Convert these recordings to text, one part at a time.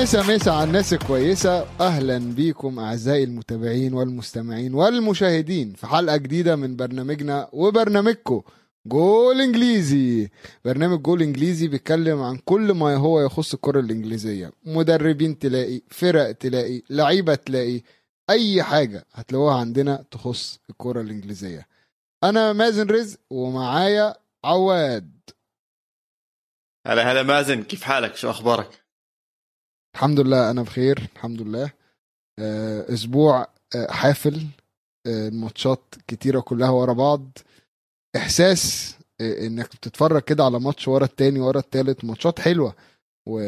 مسا مسا على الناس الكويسة. أهلا بيكم أعزائي المتابعين والمستمعين والمشاهدين في حلقة جديدة من برنامجنا وبرنامجكم جول إنجليزي. برنامج جول إنجليزي بيتكلم عن كل ما هو يخص الكرة الإنجليزية. مدربين تلاقي فرق تلاقي لعيبة تلاقي أي حاجة هتلاقوها عندنا تخص الكرة الإنجليزية. أنا مازن رزق ومعايا عواد. هلا هلا مازن كيف حالك؟ شو أخبارك؟ الحمد لله أنا بخير الحمد لله. آه، أسبوع آه، حافل. آه، الماتشات كتيرة كلها ورا بعض. إحساس إنك بتتفرج كده على ماتش ورا التاني ورا التالت ماتشات حلوة و...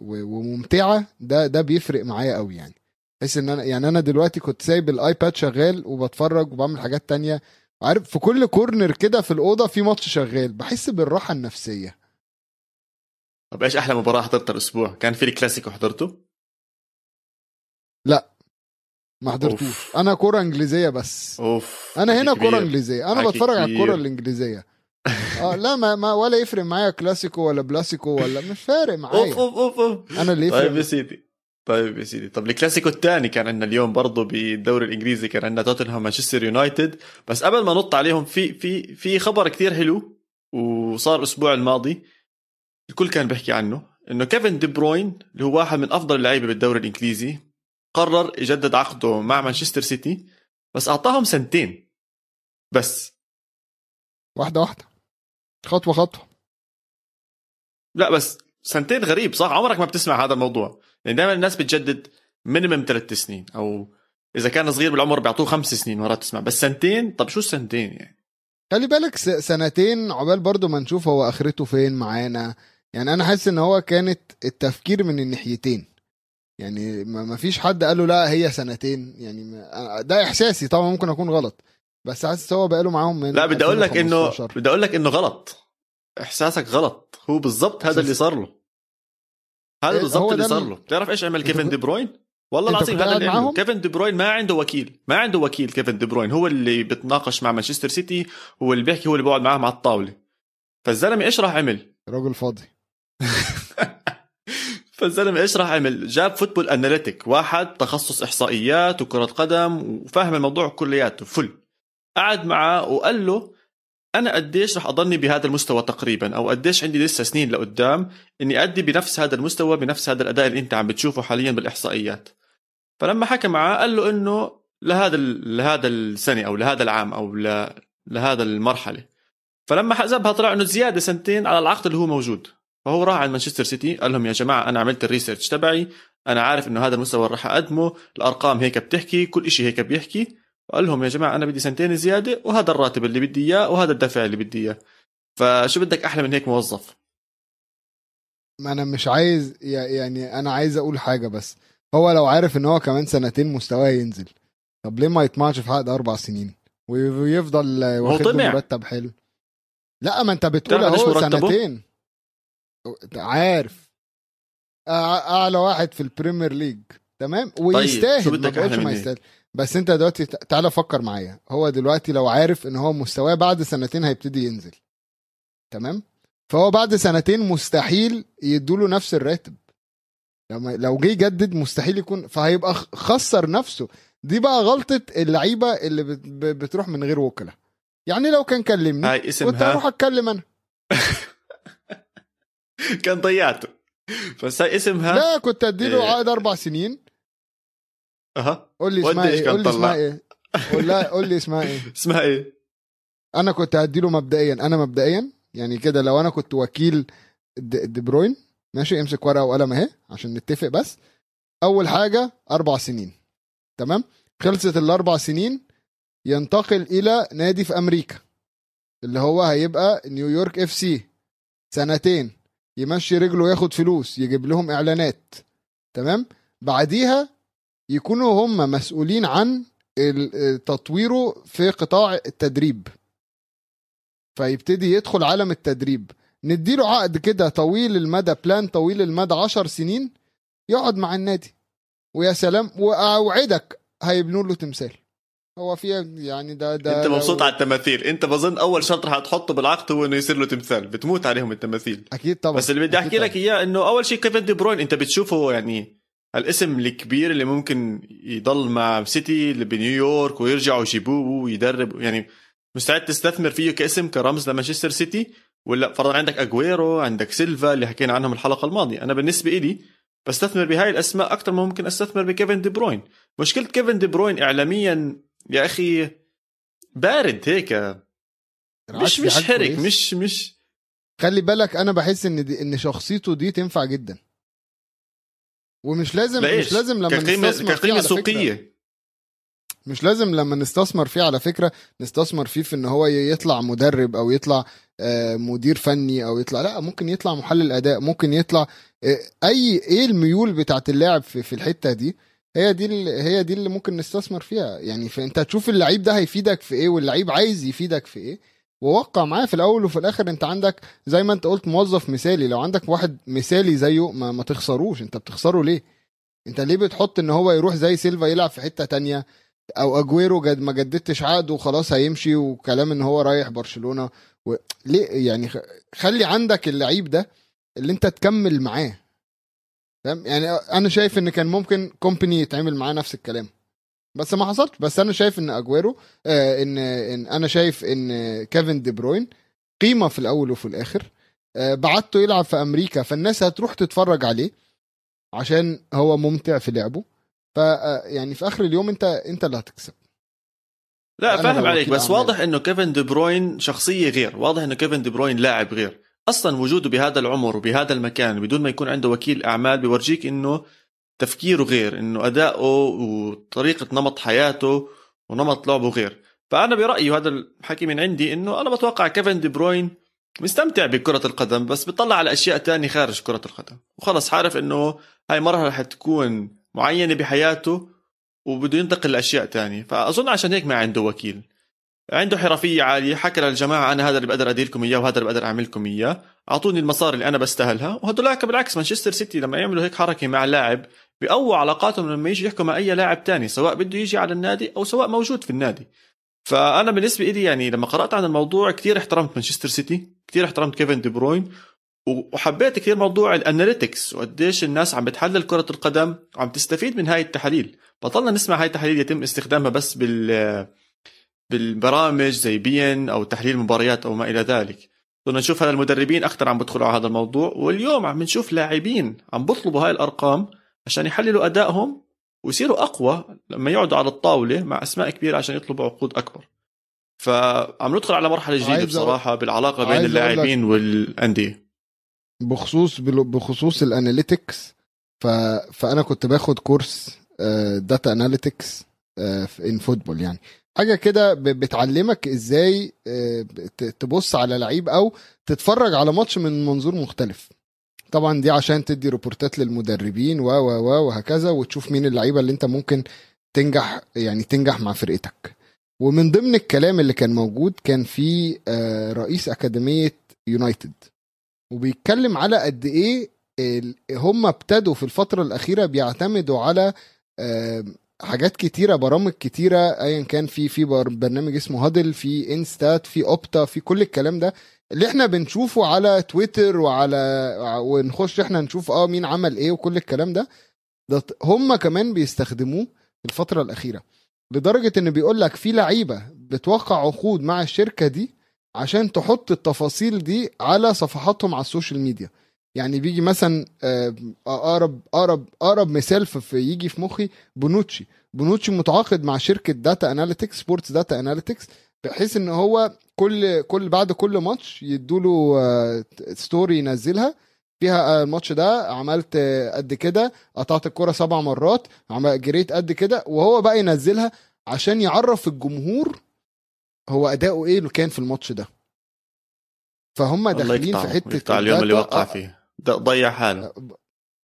و... وممتعة. ده ده بيفرق معايا قوي يعني. بحس إن أنا يعني أنا دلوقتي كنت سايب الآيباد شغال وبتفرج وبعمل حاجات تانية. عارف في كل corner كده في الأوضة في ماتش شغال بحس بالراحة النفسية. طب إيش أحلى مباراة حضرتها الأسبوع. كان في الكلاسيكو حضرته؟ ما حضرتوش. أنا كوره إنجليزية بس. أوف. أنا هنا كبير. إنجليزية. أنا بتفرج على الكوره كبير. الإنجليزية. آه لا ما, ما ولا يفرق معايا كلاسيكو ولا بلاسيكو ولا مش فارق معايا. أوف أوف أوف أنا اللي طيب يا يفرق سيدي. طيب يا سيدي. طب الكلاسيكو الثاني كان عندنا اليوم برضه بالدوري الإنجليزي كان عندنا توتنهام مانشستر يونايتد. بس قبل ما نط عليهم في في في خبر كتير حلو وصار الأسبوع الماضي. الكل كان بيحكي عنه إنه كيفن دي بروين اللي هو واحد من أفضل اللعيبة بالدوري الإنجليزي قرر يجدد عقده مع مانشستر سيتي بس أعطاهم سنتين بس. واحدة واحدة. خطوة خطوة. لا بس سنتين غريب صح؟ عمرك ما بتسمع هذا الموضوع. يعني دائما الناس بتجدد مينيمم ثلاث سنين أو إذا كان صغير بالعمر بيعطوه خمس سنين مرات تسمع. بس سنتين؟ طب شو السنتين يعني؟ خلي بالك سنتين عقبال برضو ما نشوف هو آخرته فين معانا. يعني أنا حاسس إن هو كانت التفكير من الناحيتين. يعني ما فيش حد قال له لا هي سنتين. يعني ما- ده إحساسي طبعا ممكن أكون غلط. بس حاسس هو بقاله معاهم من لا بدي أقول لك انه 2015. بدي أقول لك إنه غلط. إحساسك غلط. هو بالضبط هذا اللي صار له. هذا إيه، بالضبط اللي صار له. بتعرف إيش عمل كيفن دي بروين؟ والله العظيم هذا اللي عمله؟ كيفن دي بروين ما عنده وكيل. ما عنده وكيل كيفن دي بروين. هو اللي بتناقش مع مانشستر سيتي هو اللي بيحكي هو اللي بيقعد معاهم على الطاولة. فالزلمة إيش راح عمل؟ راجل فاضي. فالزلمة إيش راح عمل؟ جاب football analytic واحد تخصص إحصائيات وكرة قدم وفاهم الموضوع كلياته فل قعد معه وقال له أنا قديش راح أضلني بهذا المستوى تقريبا أو قديش عندي لسه سنين لقدام إني أدي بنفس هذا المستوى بنفس هذا الأداء اللي أنت عم بتشوفه حاليا بالإحصائيات فلما حكى معاه قال له إنه لهذا لهذا السنة أو لهذا العام أو. لهذا المرحلة فلما حسبها طلع إنه زيادة سنتين على العقد اللي هو موجود فهو راح على مانشستر سيتي قال لهم يا جماعة أنا عملت الريسيرش تبعي أنا عارف إنه هذا المستوى راح أقدمه الأرقام هيك بتحكي كل شيء هيك بيحكي. وقال لهم يا جماعة أنا بدي سنتين زيادة وهذا الراتب اللي بدي إياه وهذا الدفع اللي بدي إياه. فشو بدك أحلى من هيك موظف؟ ما أنا مش عايز يع- يعني أنا عايز أقول حاجة بس. هو لو عارف إن هو كمان سنتين مستواه ينزل طب ليه ما يطمعش في عقد أربع سنين؟ وي- ويفضل واخد. مرتب حلو. لا ما أنت بتقول اهو؟ سنتين. عارف. أعلى واحد في ال Premier League تمام؟ ويستاهل شو ما بقولش ما؟ يستاهل. بس أنت دلوقتي تعالى فكر معايا. هو دلوقتي لو عارف إن هو مستواه بعد سنتين هيبتدي ينزل. تمام؟ فهو بعد سنتين مستحيل يدوله نفس الراتب. لما لو جه يجدد مستحيل يكون فهيبقى خسر نفسه. دي بقى غلطة اللعيبة اللي بتروح من غير وكلاء يعني لو كان كلمني كنت اسمها اتكلم أنا. كان ضيعته. بس هاي اسمها؟ لا كنت أديله إيه. عقد أربع سنين. أها. قول لي اسمها إيه قول لي اسمها؟ إيه. قول لا قول لي اسمها إيه. اسمها إيه؟ أنا كنت هديله مبدئيا. أنا مبدئيا يعني كده لو أنا كنت وكيل دي بروين ماشي امسك ورقة وقلم أهي عشان نتفق بس. أول حاجة أربع سنين. تمام؟ خلصت الأربع سنين ينتقل إلى نادي في أمريكا اللي هو هيبقى نيويورك FC. سنتين. يمشي رجله وياخد فلوس يجيب لهم إعلانات تمام؟ بعديها يكونوا هم مسؤولين عن تطويره في قطاع التدريب. فيبتدي يدخل عالم التدريب. نديله عقد كده طويل المدى بلان طويل المدى عشر سنين يقعد مع النادي. ويا سلام وأوعدك هيبنوا له تمثال. هو فيها يعني ده ده انت مبسوط لو- على التماثيل. انت بظن أول شرط رح تحطه بالعقد هو إنه يصير له تمثال. بتموت عليهم التماثيل. أكيد طبعا. بس اللي بدي أحكي لك إياه إنه أول شيء كيفن دي بروين أنت بتشوفه يعني الاسم الكبير اللي ممكن يضل مع سيتي اللي بنيويورك ويرجعوا يجيبوه ويدرب. يعني مستعد تستثمر فيه كاسم كرمز لمانشستر سيتي؟ ولا فرضا عندك أجويرو عندك سيلفا اللي حكينا عنهم الحلقة الماضية. أنا بالنسبة إلي بستثمر بهاي الأسماء أكثر ما ممكن أستثمر بكيفن دي بروين. مشكلة كيفن دي بروين اعلاميا يا أخي بارد هيك مش مش حرك. مش مش خلي بالك أنا بحس إن دي إن شخصيته دي تنفع جدا ومش لازم لإيش؟ مش لازم لما كقيمه نستثمر فيه كقيمة على فكرة. مش لازم لما نستثمر فيه على فكرة نستثمر فيه في إن هو يطلع مدرب أو يطلع آه، مدير فني أو يطلع لا ممكن يطلع محلل أداء ممكن يطلع آه، اي إيه الميول بتاعت اللاعب في, في الحتة دي هي دي هي دي اللي ممكن نستثمر فيها. يعني فانت تشوف اللعيب ده هيفيدك في إيه واللعيب عايز يفيدك في إيه. ووقع معاه في الأول وفي الآخر انت عندك زي ما انت قلت موظف مثالي. لو عندك واحد مثالي زيه ما, ما تخسروش. انت بتخسره ليه؟ انت ليه بتحط ان هو يروح زي سيلفا يلعب في حتة تانية؟ أو أجويرو جد ما جددتش عقده وخلاص هيمشي وكلام إن هو رايح برشلونة. و... ليه يعني خلي عندك اللعيب ده اللي انت تكمل معاه. يعني أنا شايف إن كان ممكن كومباني يتعمل معاه نفس الكلام. بس ما حصلش. بس أنا شايف إن أجويرو آه إن إن أنا شايف إن كيفن دي بروين قيمة في الأول وفي الآخر. آه بعته يلعب في أمريكا فالناس هتروح تتفرج عليه عشان هو ممتع في لعبه. ف آه، يعني في آخر اليوم أنت أنت اللي هتكسب. لا فاهم عليك. بس. واضح إنه كيفن دي بروين شخصية غير. واضح إنه كيفن دي بروين لاعب غير. أصلا وجوده بهذا العمر وبهذا المكان بدون ما يكون عنده وكيل أعمال بيورجيك إنه تفكيره غير إنه أداؤه وطريقة نمط حياته ونمط لعبه غير. فأنا برأيي وهذا الحكي من عندي إنه أنا بتوقع كيفن دي بروين مستمتع بكرة القدم بس بيطلع على أشياء تانية خارج كرة القدم. وخلص عارف إنه هاي مرحلة حتكون معينة بحياته وبده ينتقل لأشياء تانية. فأظن عشان هيك ما عنده وكيل. عنده حرفية عالية. حكى للجماعه أنا هذا اللي بقدر أديركم إياه وهذا اللي بقدر أعملكم إياه. أعطوني المصاري اللي أنا بستاهلها. وهدول بالعكس مانشستر سيتي لما يعملوا هيك حركة مع لاعب بيقووا علاقاتهم لما يجي يحكوا مع أي لاعب تاني سواء بده يجي على النادي أو سواء موجود في النادي. فأنا بالنسبة لي يعني لما قرأت عن الموضوع كثير احترمت مانشستر سيتي كثير احترمت كيفن دي بروين وحبيت كثير موضوع ال analytics وقديش الناس عم بتحلل كرة القدم وعم تستفيد من هاي التحاليل. بطلنا نسمع هاي التحاليل يتم استخدامها بس بال بالبرامج زي بي ان أو تحليل مباريات أو ما إلى ذلك. صرنا نشوف هذا المدربين أكثر عم بدخلوا على هذا الموضوع واليوم عم نشوف لاعبين عم بطلبوا هاي الأرقام عشان يحللوا أدائهم ويصيروا أقوى لما يقعدوا على الطاولة مع أسماء كبيرة عشان يطلبوا عقود أكبر. فعم ندخل على مرحلة جديدة بصراحة بالعلاقة بين اللاعبين والأندية. بخصوص بخصوص ال analytics ف... فأنا كنت باخد كورس data analytics in football يعني. حاجة كده بتعلمك إزاي آه، تبص على لعيب أو تتفرج على ماتش من منظور مختلف. طبعا دي عشان تدي ريبورتات للمدربين و و وهكذا وتشوف مين اللعيبة اللي انت ممكن تنجح يعني تنجح مع فرقتك. ومن ضمن الكلام اللي كان موجود كان في آه، رئيس أكاديمية يونايتد. وبيتكلم على قد إيه هم ابتدوا في الفترة الأخيرة بيعتمدوا على حاجات كتيرة برامج كتيرة ايا كان في في بر- برنامج اسمه هادل في انستات في اوبتا في كل الكلام ده. اللي إحنا بنشوفه على تويتر وعلى ونخش إحنا نشوف آه مين عمل إيه وكل الكلام ده ده هم كمان بيستخدموه الفترة الأخيرة. لدرجة إن بيقول لك في لعيبة بتوقع عقود مع الشركة دي عشان تحط التفاصيل دي على صفحاتهم على ال social media. يعني بيجي مثلا آه، أقرب أقرب أقرب مثال في يجي في مخي بونوتشي. بونوتشي متعاقد مع شركة data analytics sports data analytics بحيث إن هو كل كل بعد كل ماتش يدوا له story ينزلها. فيها آه، الماتش ده عملت آه، قد كده قطعت الكرة سبع مرات جريت قد كده وهو بقى ينزلها عشان يعرف الجمهور هو أداؤه إيه اللي كان في الماتش ده. فهم داخلين في حتة اليوم اللي. وقع آه، فيه. ضيع حاله.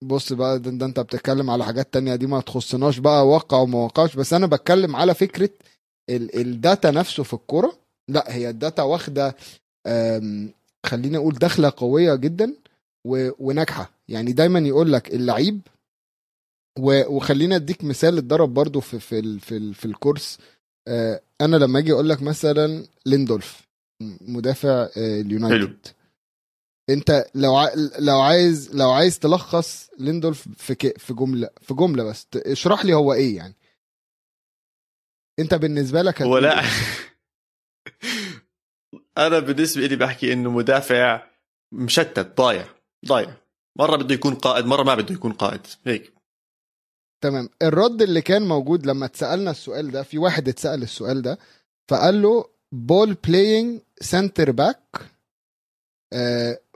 بص بقى ده, ده انت بتتكلم على حاجات تانية دي ما تخصناش بقى وقع وما وقعش بس أنا بتكلم على فكرة ال ال data نفسه في الكورة. لأ هي ال data واخدة آم، خليني أقول دخلة قوية جدا و- وناجحة. يعني دايما يقول لك اللعيب و- وخلينا أديك مثال اتضرب برضو في في ال في, ال في الكورس. آه، أنا لما أجي أقول لك مثلا ليندولف مدافع آه، اليونايتد. انت لو ع... لو عايز لو عايز تلخص ليندولف في ك... في جملة في جملة بس اشرح لي هو إيه يعني. انت بالنسبة لك هو لا. إيه؟ أنا بالنسبة لي بحكي إنه مدافع مشتت ضايع ضايع. مرة بده يكون قائد مرة ما بده يكون قائد هيك. تمام. الرد اللي كان موجود لما اتسألنا السؤال ده في واحد اتسأل السؤال ده فقال له ball playing center back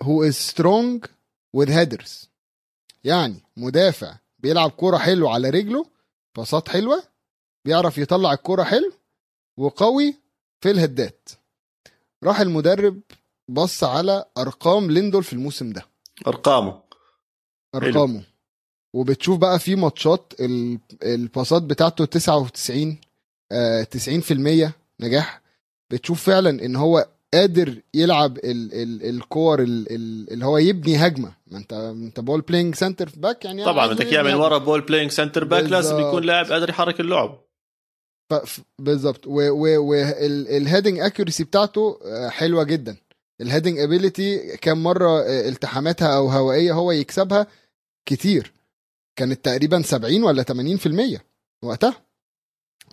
who is strong with headers. يعني مدافع بيلعب كورة حلو على رجله باصات حلوة بيعرف يطلع الكورة حلو وقوي في الهيدات. راح المدرب بص على أرقام ليندولف في الموسم ده. أرقامه. أرقامه. وبتشوف بقى في ماتشات ال- الباصات بتاعته 99 آه 90% نجاح. بتشوف فعلا إن هو قادر يلعب ال ال الكور ال ال اللي هو يبني هجمة. ما انت انت ball playing center back يعني طبعا بدك اياه يبني من. ورا ball playing center back لازم. يكون لاعب قادر يحرك اللعب. بالظبط. وال heading accuracy بتاعته آه، حلوة جدا. ال heading ability كام مرة آه، التحاماتها أو هوائية هو يكسبها كتير. كانت تقريبا 70 ولا 80% وقتها.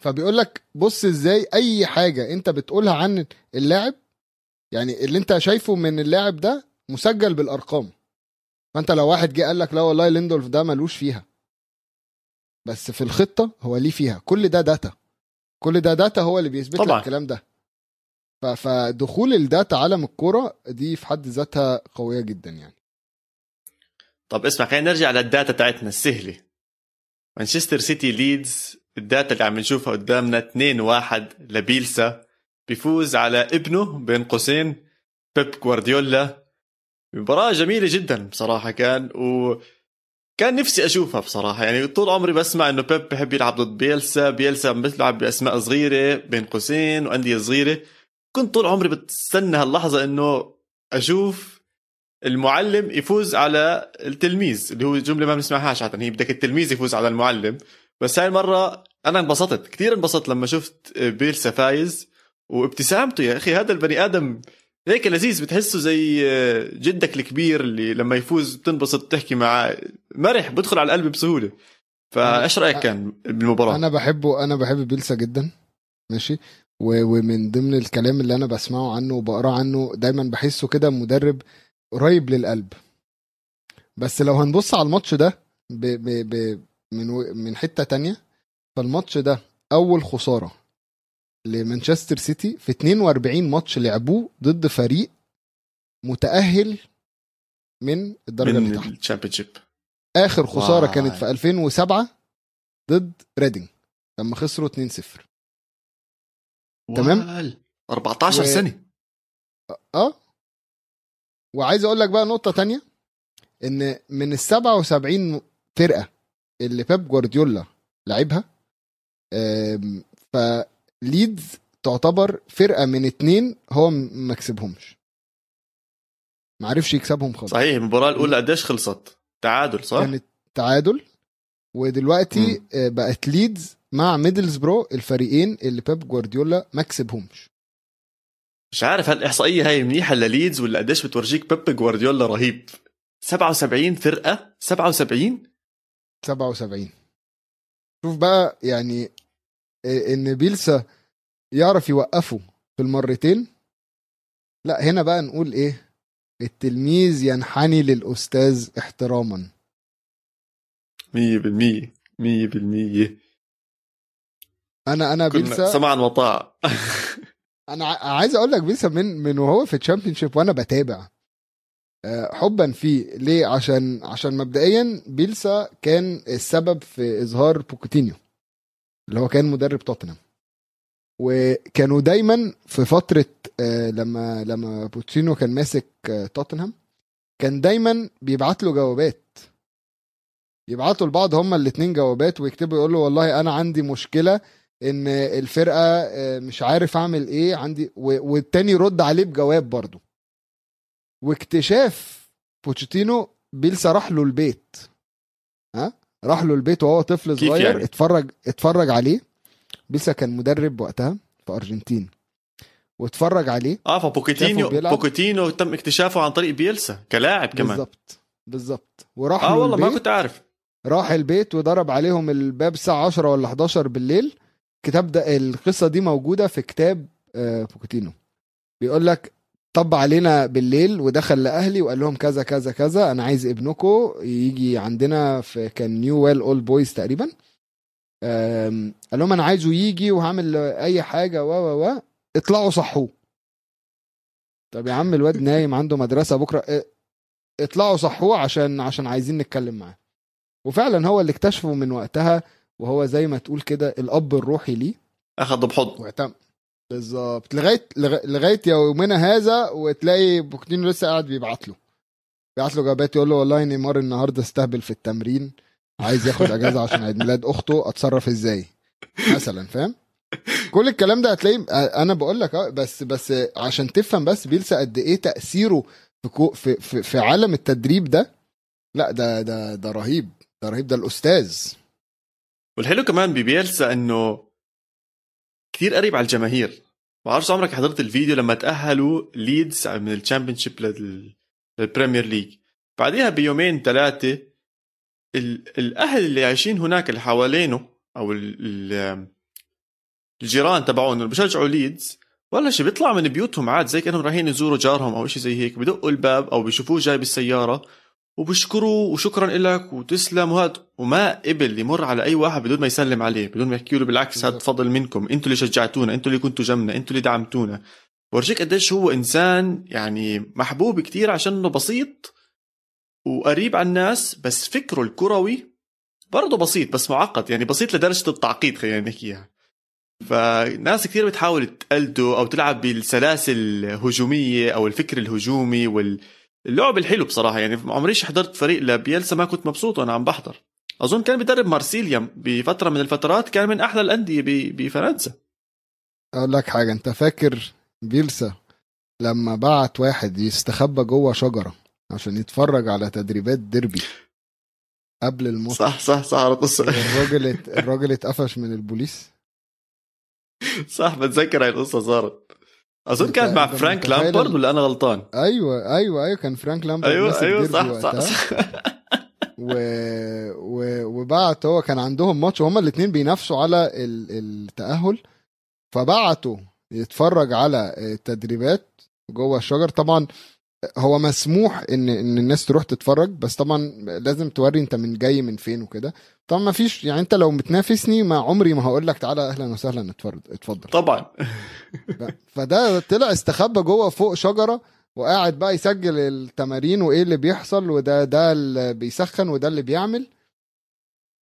فبيقول لك بص إزاي أي حاجة أنت بتقولها عن اللاعب يعني اللي انت شايفه من اللاعب ده مسجل بالأرقام. فانت لو واحد جه قال لك لا والله ليندولف ده ملوش فيها. بس في الخطة هو ليه فيها. كل ده data كل ده data هو اللي بيثبت لك. الكلام ده. فدخول ال data عالم الكورة دي في حد ذاتها قوية جدا يعني. طب اسمع خلينا نرجع لل data تاعتنا السهلة. مانشستر سيتي ليدز ال data اللي عم نشوفها قدامنا 2-1 لبيلسا. بيفوز على ابنه بين قوسين بيب جوارديولا. مباراة جميلة جدا بصراحة كان و كان نفسي أشوفها بصراحة. يعني طول عمري بسمع إنه بيب بحب يلعب ضد بيلسا بيلسا بيلعب بأسماء صغيرة بين قوسين وأندية صغيرة. كنت طول عمري بتستنى هاللحظة إنه أشوف المعلم يفوز على التلميذ اللي هو جملة ما بنسمعهاش عادة هي بدك التلميذ يفوز على المعلم. بس هاي المرة أنا انبسطت كثير انبسطت لما شفت بيلسا فايز. وابتسامته يا أخي هذا البني آدم هيك لذيذ بتحسه زي جدك الكبير اللي لما يفوز بتنبسط تحكي معاه. مرح بدخل على القلب بسهولة. فإيش رأيك كان بالمباراة؟ أنا بحبه أنا بحب بيلسا جدا. ماشي؟ ومن ضمن الكلام اللي أنا بسمعه عنه وبقرأه عنه دايما بحسه كده مدرب قريب للقلب. بس لو هنبص على الماتش ده ب ب ب من من حتة تانية فالماتش ده أول خسارة. لمانشستر سيتي في 42 ماتش لعبوه ضد فريق متأهل من الدرجة اللي من الشامبيونشيب آخر خسارة واي. كانت في 2007 ضد ريدنج لما خسروا 2-0 تمام. وال. 14 و- سنة آه وعايز أقول لك بقى نقطة تانية إن من ال 77 فرقة اللي بيب جوارديولا لعبها آم، فليدز تعتبر فرقة من اتنين هو م- ما كسبهمش. ما عرفش يكسبهم خالص. صحيح المباراة الأولى قديش خلصت؟ تعادل صح؟ كانت تعادل. ودلوقتي مم. آه، بقت ليدز مع ميدلزبرو الفريقين اللي بيب جوارديولا ما كسبهمش. مش عارف هل الاحصائيه هاي منيحة لليدز ولا قديش بتورجيك بيب جوارديولا رهيب؟ 77 فرقة؟ 77 77 شوف بقى يعني إن بيلسا يعرف يوقفه في المرتين؟ لا هنا بقى نقول إيه؟ التلميذ ينحني للأستاذ احتراما. 100% 100% أنا أنا كنا بيلسا سمعا وطاعه أنا عايز أقول لك بيلسا من من وهو في الشامبيونشيب وأنا بتابع. آه، حبا فيه. ليه؟ عشان عشان مبدئيا بيلسا كان السبب في إظهار بوتشيتينو اللي هو كان مدرب توتنهام. وكانوا دايما في فترة آه، لما لما بوتشيتينو كان ماسك آه، توتنهام كان دايما بيبعت له جوابات. يبعتوا لبعض هما الاتنين جوابات ويكتبوا يقول له والله أنا عندي مشكلة إن الفرقة آه، مش عارف أعمل إيه عندي والتاني يرد عليه بجواب برضه. واكتشاف بوتشيتينو بيلسا راح له البيت. ها؟ راح له البيت وهو طفل صغير يعني؟ اتفرج اتفرج عليه. بيلسا كان مدرب وقتها في أرجنتين. واتفرج عليه. آه فبوتشيتينو. بوتشيتينو تم اكتشافه عن طريق بيلسا كلاعب كمان. بالظبط بالظبط. وراح آه له والله ما كنت عارف. راح البيت وضرب عليهم الباب الساعة 10 ولا 11 بالليل. كتاب ده القصة دي موجودة في كتاب آه، بوتشيتينو بيقول لك خبط علينا بالليل ودخل لأهلي وقال لهم كذا كذا كذا أنا عايز ابنكم يجي عندنا في كان نيويلز أولد بويز تقريبا. قال لهم أنا عايزه يجي وهعمل أي حاجة و و و. اطلعوا صحوه. طب يا عم الواد نايم عنده مدرسة بكرة آه، اطلعوا صحوه عشان عشان عايزين نتكلم معاه. وفعلا هو اللي اكتشفه من وقتها وهو زي ما تقول كده الأب الروحي ليه. أخذه بحضن. واعتم بالظبط. لغاية لغ- لغاية يومنا هذا وتلاقي بوكتينو لسه قاعد بيبعت له. بيبعت له جوابات يقول له والله نيمار النهارده استهبل في التمرين عايز ياخد أجازة عشان عيد ميلاد أخته أتصرف إزاي؟ مثلا فاهم؟ كل الكلام ده هتلاقيه أنا بقول لك آه بس بس عشان تفهم بس بيلسا قد إيه تأثيره في كو في في, في عالم التدريب ده لا ده ده ده رهيب ده رهيب ده الأستاذ. والحلو كمان ببيلسا إنه كثير قريب على الجماهير. ما بعرفش عمرك حضرت الفيديو لما تأهلوا ليدز من الشامبيونشيب لل- للبريمير ليج بعدها بيومين ثلاثة ال- الأهل اللي عايشين هناك اللي حوالينه ال- الجيران تبعونه اللي بشجعوا ليدز ولا شي بيطلعوا من بيوتهم عاد زي كأنهم رايحين يزوروا جارهم أو شيء زي هيك بدقوا الباب أو بيشوفوه جاي بالسيارة. وبشكروا وشكرا لك وتسلم. وهذا وما قبل يمر على أي واحد بدون ما يسلم عليه بدون ما يحكي له بالعكس هذا. فضل منكم. أنتوا اللي شجعتونا أنتوا اللي كنتوا جنبنا أنتوا اللي دعمتونا. ورجيك قديش هو إنسان يعني محبوب كتير عشان إنه بسيط وقريب على الناس بس فكره الكروي برضه بسيط بس معقد. يعني بسيط لدرجة التعقيد خلينا نحكيها فناس كثير بتحاول تقلده أو تلعب بالسلاسل الهجومية أو الفكر الهجومي واللعب الحلو بصراحة. يعني ما عمريش حضرت فريق لبيلسا ما كنت مبسوط وأنا عم بحضر. أظن كان بيدرب مارسيليا بفترة من الفترات كان من أحلى الأندية بفرنسا. أقول لك حاجة أنت فاكر بيلسا لما بعت واحد يستخبى جوه شجرة عشان يتفرج على تدريبات ديربي قبل الماتش صح صح صح على قصه الراجل الراجل اتقفش من البوليس؟ صح بتذكر هاي القصة صارت. أظن كانت مع فرانك لامبارد ولا أنا غلطان أيوه أيوه أيوه كان فرانك لامبارد أيوه أيوه صح صح. صح. و... و... وبعت هو كان عندهم ماتش وهما الاثنين بينافسوا على ال... التأهل فبعتوا يتفرج على التدريبات جوه الشجر طبعا هو مسموح ان إن الناس تروح تتفرج بس طبعا لازم توري أنت من جاي من فين وكده. طبعا ما فيش يعني أنت لو بتنافسني ما عمري ما هقول لك تعالى أهلا وسهلا اتفرج اتفضل. طبعا. فده طلع استخبى جوه فوق شجرة وقاعد بقى يسجل التمارين وإيه اللي بيحصل وده ده اللي بيسخن وده اللي بيعمل.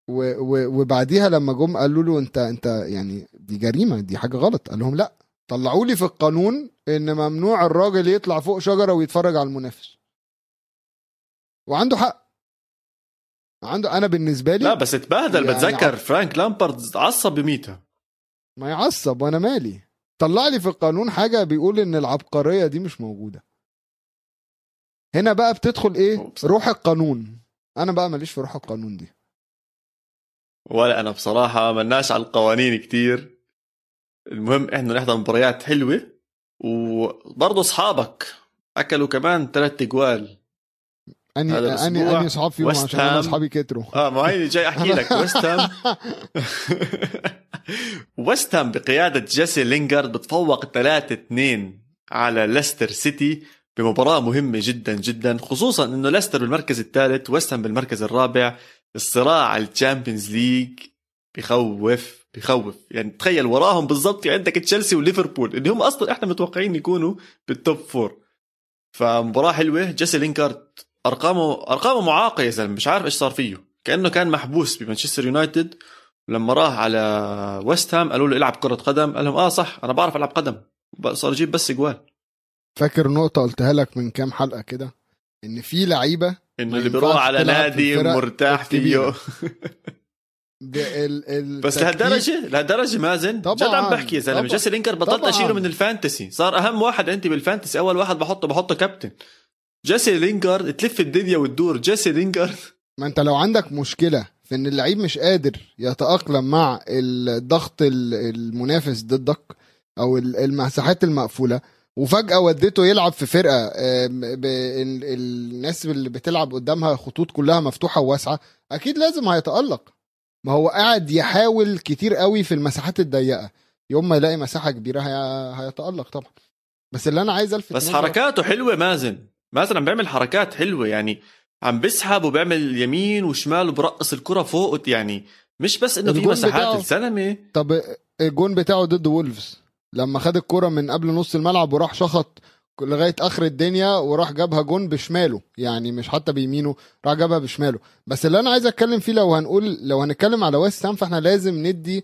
و و وبعديها لما جم قالوا له أنت أنت يعني دي جريمة دي حاجة غلط. قال لهم لأ. طلعوا لي في القانون إن ممنوع الراجل يطلع فوق شجرة ويتفرج على المنافس. وعنده حق. عنده أنا بالنسبة لي لا بس اتبهدل يعني بتذكر فرانك لامبرد عصب بميتها ما يعصب وأنا مالي. طلع لي في القانون حاجة بيقول إن العبقرية دي مش موجودة. هنا بقى بتدخل إيه. روح القانون. أنا بقى ماليش في روح القانون دي. ولا أنا بصراحة ملناش على القوانين كتير. المهم إحنا نحضر مباريات حلوة وبرضه أصحابك أكلوا كمان ثلاث اجوال اني اني أني أصحاب فيهم عشان أنا. أصحابي كتروا. آه ما هي جاي أحكي لك. ويست هام ويست هام بقيادة جيسي لينجارد بتفوق 3 2 على ليستر سيتي بمباراة مهمة جدا جدا خصوصا إنه ليستر بالمركز الثالث ويست هام بالمركز الرابع الصراع على الشامبيونز ليج بخوف بخوف يعني تخيل وراهم بالضبط في عندك تشيلسي وليفربول اللي هم أصلا إحنا متوقعين يكونوا بال top four فمباراة حلوة جيسي لينجارد أرقامه أرقامه معاقة يا زلمة مش عارف إيش صار فيه. كأنه كان محبوس بمانشستر يونايتد. لما راح على ويست هام قالوا له إلعب كرة قدم. قال لهم آه صح أنا بعرف ألعب قدم. صار يجيب بس اجوال فاكر نقطة قلتها لك من كام حلقة كده؟ إن في لعيبة انه اللي بيروح على نادي مرتاح فيه. ال ال بس لهالدرجه لهالدرجة مازن طبعاً. جد عم بحكي يا زلمه. جيسي لينجارد بطلت. أشيله من ال fantasy صار أهم واحد عندي بال fantasy أول واحد بحطه بحطه كابتن جيسي لينجارد تلف الدنيا وتدور جيسي لينجارد ما أنت لو عندك مشكلة في إن اللعيب مش قادر يتأقلم مع الضغط ال- المنافس ضدك أو ال- المساحات المقفولة وفجأة وديته يلعب في فرقة الناس اللي بتلعب قدامها خطوط كلها مفتوحة وواسعة أكيد لازم هيتألق ما هو قاعد يحاول كتير قوي في المساحات الضيقة. يوم ما يلاقي مساحة كبيرة هي... هيتألق طبعا. بس اللي أنا عايز ألفت بس حركاته حلوة مازن. مازن عم بيعمل حركات حلوة يعني عم بسحب وبيعمل يمين وشمال وبرقص الكرة فوق يعني مش بس إنه في مساحات بتاعه- الزلمة. طب الجون بتاعه ضد وولفز. لما خد الكرة من قبل نص الملعب وراح شخط لغاية آخر الدنيا وراح جابها جون بشماله. يعني مش حتى بيمينه راح جابها بشماله. بس اللي أنا عايز أتكلم فيه لو هنقول لو هنتكلم على ويست هام فإحنا لازم ندي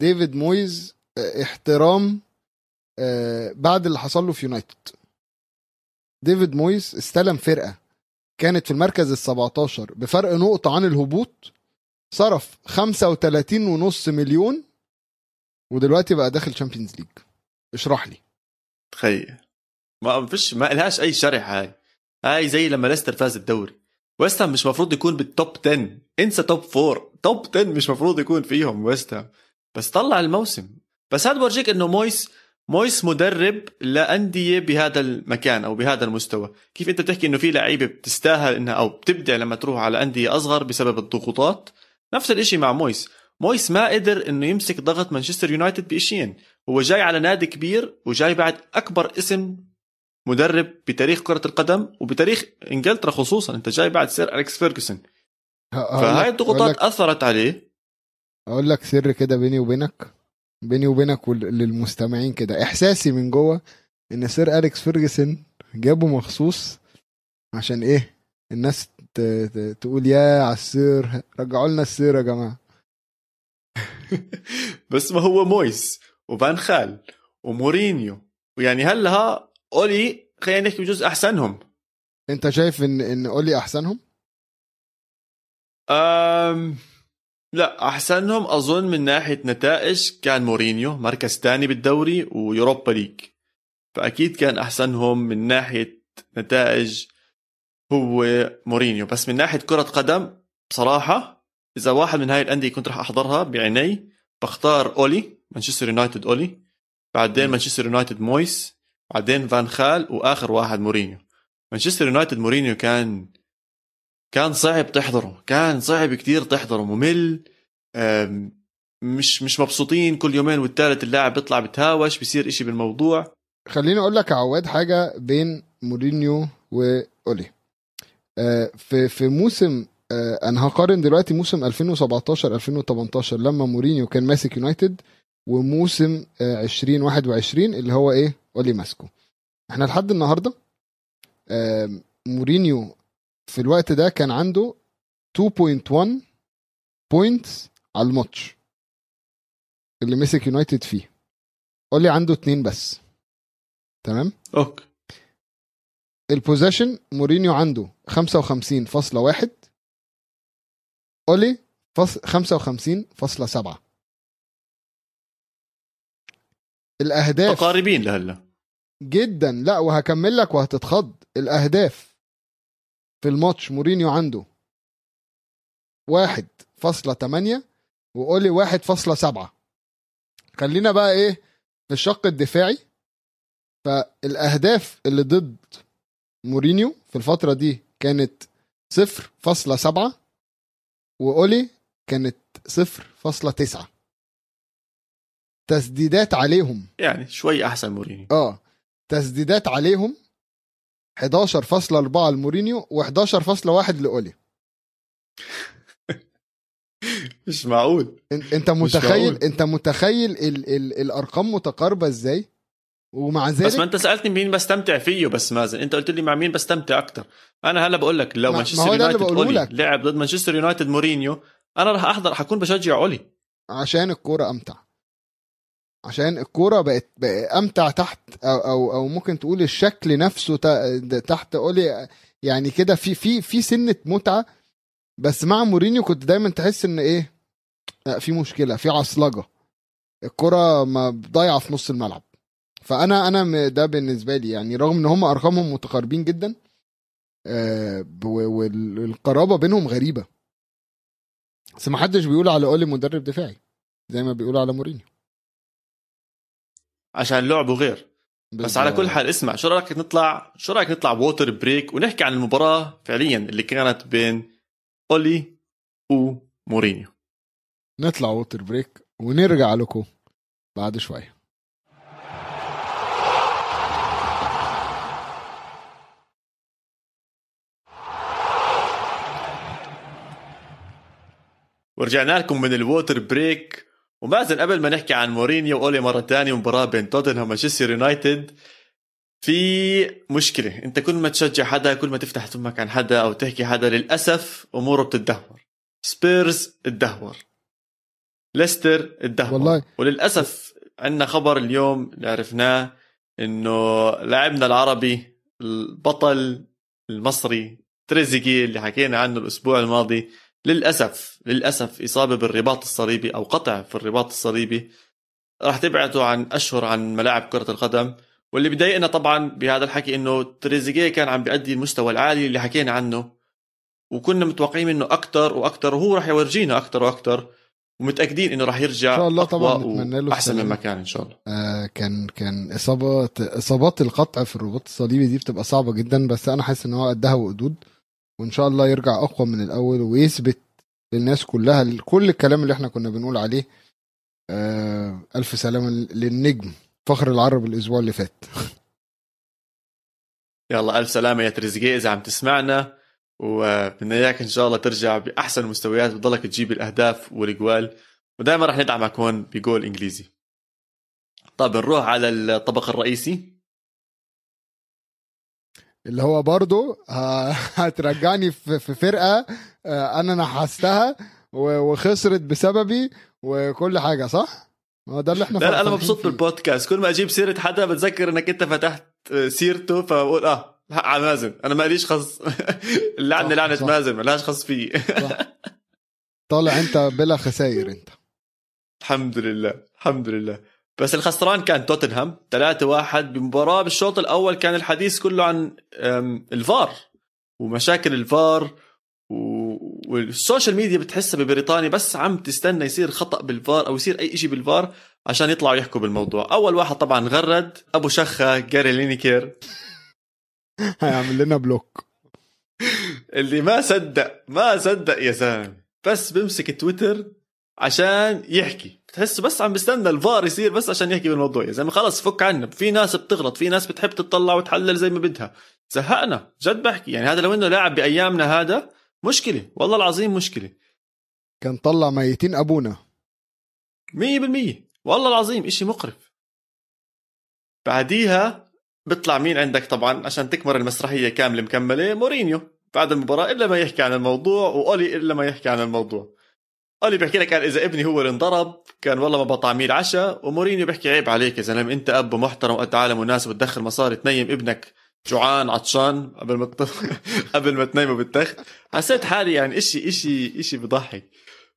ديفيد مويز آه، احترام آه، بعد اللي حصل له في يونايتد. ديفيد مويز استلم فرقة كانت في المركز ال 17 بفرق نقطة عن الهبوط صرف 35 ونص مليون ودلوقتي بقى داخل تشامبيونز ليج اشرح لي. تخيل. ما فيش ما لهاش أي شرح هاي. هاي زي لما ليستر فاز الدوري. ويست مش مفروض يكون بال top 10 انسى top 4 top 10 مش مفروض يكون فيهم ويست بس طلع الموسم. بس هذا بورجيك إنه مويس مويس مدرب لأندية بهذا المكان أو بهذا المستوى. كيف أنت بتحكي إنه في لعيبة بتستاهل إنها أو بتبدع لما تروح على أندية أصغر بسبب الضغوطات؟ نفس الإشي مع مويس. مويس ما قدر إنه يمسك ضغط مانشستر يونايتد بشيئين هو جاي على نادي كبير وجاي بعد أكبر اسم مدرب بتاريخ كرة القدم وبتاريخ إنجلترا خصوصا. أنت جاي بعد سير أليكس فيرجسون. فهاي الضغوطات أثرت عليه. أقول لك سر كده بيني وبينك. بيني وبينك وللمستمعين كده. إحساسي من جوه إن سير أليكس فيرجسون جابه مخصوص عشان إيه؟ الناس. تقول يا على السير. رجعوا لنا السير يا جماعة. بس ما هو مويس وفان خال ومورينيو. ويعني هلا اولي خلينا نحكي بجوز أحسنهم. أنت شايف ان إن اولي أحسنهم؟ أم لا أحسنهم أظن من ناحية نتائج كان مورينيو مركز ثاني بالدوري ويوروبا ليج. فأكيد كان أحسنهم من ناحية نتائج هو مورينيو. بس من ناحية كرة قدم بصراحة إذا واحد من هاي الأندية كنت راح أحضرها بعيني بختار أولي مانشستر يونايتد أولي بعدين مانشستر يونايتد مويس. بعدين فان خال وآخر واحد مورينيو. مانشستر يونايتد مورينيو كان كان صعب تحضره كان صعب كتير تحضره ممل مش مش مبسوطين كل يومين والثالث اللاعب بيطلع بتهاوش بيصير إشي بالموضوع. خليني أقول لك عواد حاجة بين مورينيو وأولي. آه، في في موسم آه، أنا هقارن دلوقتي موسم 2017 2018 لما مورينيو كان ماسك يونايتد وموسم آه، 2021 اللي هو إيه؟ اولي ماسكو إحنا لحد النهارده مورينيو في الوقت ده كان عنده 2.1 points على الماتش اللي مسك يونايتد فيه. اولي عنده اتنين بس. تمام؟ okay. ال possession مورينيو عنده 55.1 اولي فص- 55.7 الأهداف. متقاربين لهلا. جدا. لا وهكمل لك وهتتخض. الأهداف في الماتش مورينيو عنده 1.8 وأولي 1.7 خلينا بقى إيه في الشق الدفاعي. فالأهداف اللي ضد مورينيو في الفترة دي كانت 0.7 وأولي كانت 0.9 تسديدات عليهم. يعني شوي أحسن مورينيو. آه. تسديدات عليهم 11.4 لمورينيو و11.1 لأولي. مش معقول. أنت متخيل معقول. أنت متخيل ال ال الأرقام متقاربة إزاي؟ ومع ذلك بس ما أنت سألتني مين بستمتع فيه بس مازن أنت قلت لي مع مين بستمتع أكثر أنا هلا بقول لك لو ما- مانشستر يونايتد لك. لعب ضد مانشستر يونايتد مورينيو أنا راح احضر حكون بشجع أولي. عشان الكورة أمتع. عشان الكورة بقت, بقت أمتع تحت أو أو أو ممكن تقول الشكل نفسه تحت. اولي يعني كده في في في سنة متعة بس مع مورينيو كنت دايما تحس إن إيه؟ لأ في مشكلة في عصلجة. الكرة ما ضايعة في نص الملعب. فانا أنا ده بالنسبة لي يعني رغم إن هم أرقامهم متقاربين جدا آه، والقرابة بينهم غريبة. بس ما حدش بيقول على اولي مدرب دفاعي زي ما بيقولوا على مورينيو. عشان لعبه غير بس على كل حال اسمع شو رأيك نطلع شو رأيك نطلع water break ونحكي عن المباراة فعليا اللي كانت بين أولي ومورينيو نطلع water break ونرجع لكم بعد شوية ورجعنا لكم من ال water break ومازن قبل ما نحكي عن مورينيو واولي مرة ثانية مباراة بين توتنهام ومانشستر يونايتد. في مشكلة انت كل ما تشجع حدا كل ما تفتح فمك عن حدا أو تحكي حدا للأسف أموره بتتدهور. سبيرز تدهور ليستر تدهور والله. وللأسف عندنا خبر اليوم اللي عرفناه إنه لاعبنا العربي البطل المصري تريزيجي اللي حكينا عنه الأسبوع الماضي للأسف للأسف إصابة بالرباط الصليبي أو قطع في الرباط الصليبي راح تبعده عن أشهر عن ملاعب كرة القدم واللي بضايقنا طبعا بهذا الحكي إنه تريزيجيه كان عم بيأدي المستوى العالي اللي حكينا عنه وكنا متوقعين منه أكثر وأكثر وهو راح يورجينا أكثر وأكثر ومتأكدين إنه راح يرجع إن شاء الله طبعا نتمنى له احسن. مما كان إن شاء الله آه كان كان إصابات إصابات القطع في الرباط الصليبي دي بتبقى صعبة جدا بس أنا حاسس إن هو قدها وقدود وإن شاء الله يرجع أقوى من الأول ويثبت للناس كلها كل الكلام اللي إحنا كنا بنقول عليه آه ألف سلامة للنجم فخر العرب الأسبوع اللي فات. يلا ألف سلامة يا تريزيجيه إذا عم تسمعنا وبدنا اياك إن شاء الله ترجع بأحسن المستويات بتضلك تجيب الأهداف والاجوال ودائما رح ندعمك هون بجول إنجليزي. طب نروح على الطبق الرئيسي. اللي هو برضو ه- هترجعني في فرقة آه، أنا نحستها وخسرت بسببي وكل حاجة صح؟ هو ده اللي إحنا لا أنا مبسوط. بالبودكاست كل ما أجيب سيرة حدا بتذكر إنك أنت فتحت سيرته فبقول آه حق على مازن أنا ماليش خص اللعنة لعنة صح. مازن مالهاش خص فيه. طالع أنت بلا خساير أنت الحمد لله الحمد لله بس الخسران كان توتنهام 3-1 بمباراة. بالشوط الأول كان الحديث كله عن الفار ومشاكل الفار و- وال social media بتحسها ببريطانيا بس عم تستنى يصير خطأ بالفار أو يصير أي شيء بالفار عشان يطلعوا يحكوا بالموضوع. أول واحد طبعا غرد أبو شخة جاري لينيكير. هيعمل لنا block. اللي ما صدق ما صدق يا زلمة بس بمسك تويتر عشان يحكي. بتحسه بس عم بستنى الفار يصير بس عشان يحكي بالموضوع. يا زلمه خلص فك عنا في ناس بتغلط في ناس بتحب تطلع وتحلل زي ما بدها. زهقنا. جد بحكي. يعني هذا لو إنه لاعب بأيامنا هذا مشكلة. والله العظيم مشكلة. كان طلع ميتين أبونا. مية بالمية. والله العظيم إشي مقرف. بعديها بيطلع مين عندك طبعا؟ عشان تكمر المسرحية كاملة مكملة مورينيو. بعد المباراة إلا ما يحكي عن الموضوع وأولي إلا ما يحكي عن الموضوع. أولي بيحكي لك قال إذا ابني هو اللي انضرب كان والله ما بطعميه العشاء ومورينيو بيحكي عيب عليك يا زلمة أنت أب محترم وقد عالم وناس وتدخل مصاري تنيم ابنك جوعان عطشان قبل ما. قبل ما تنيمه بالتخت حسيت حالي يعني إشي إشي إشي بضحك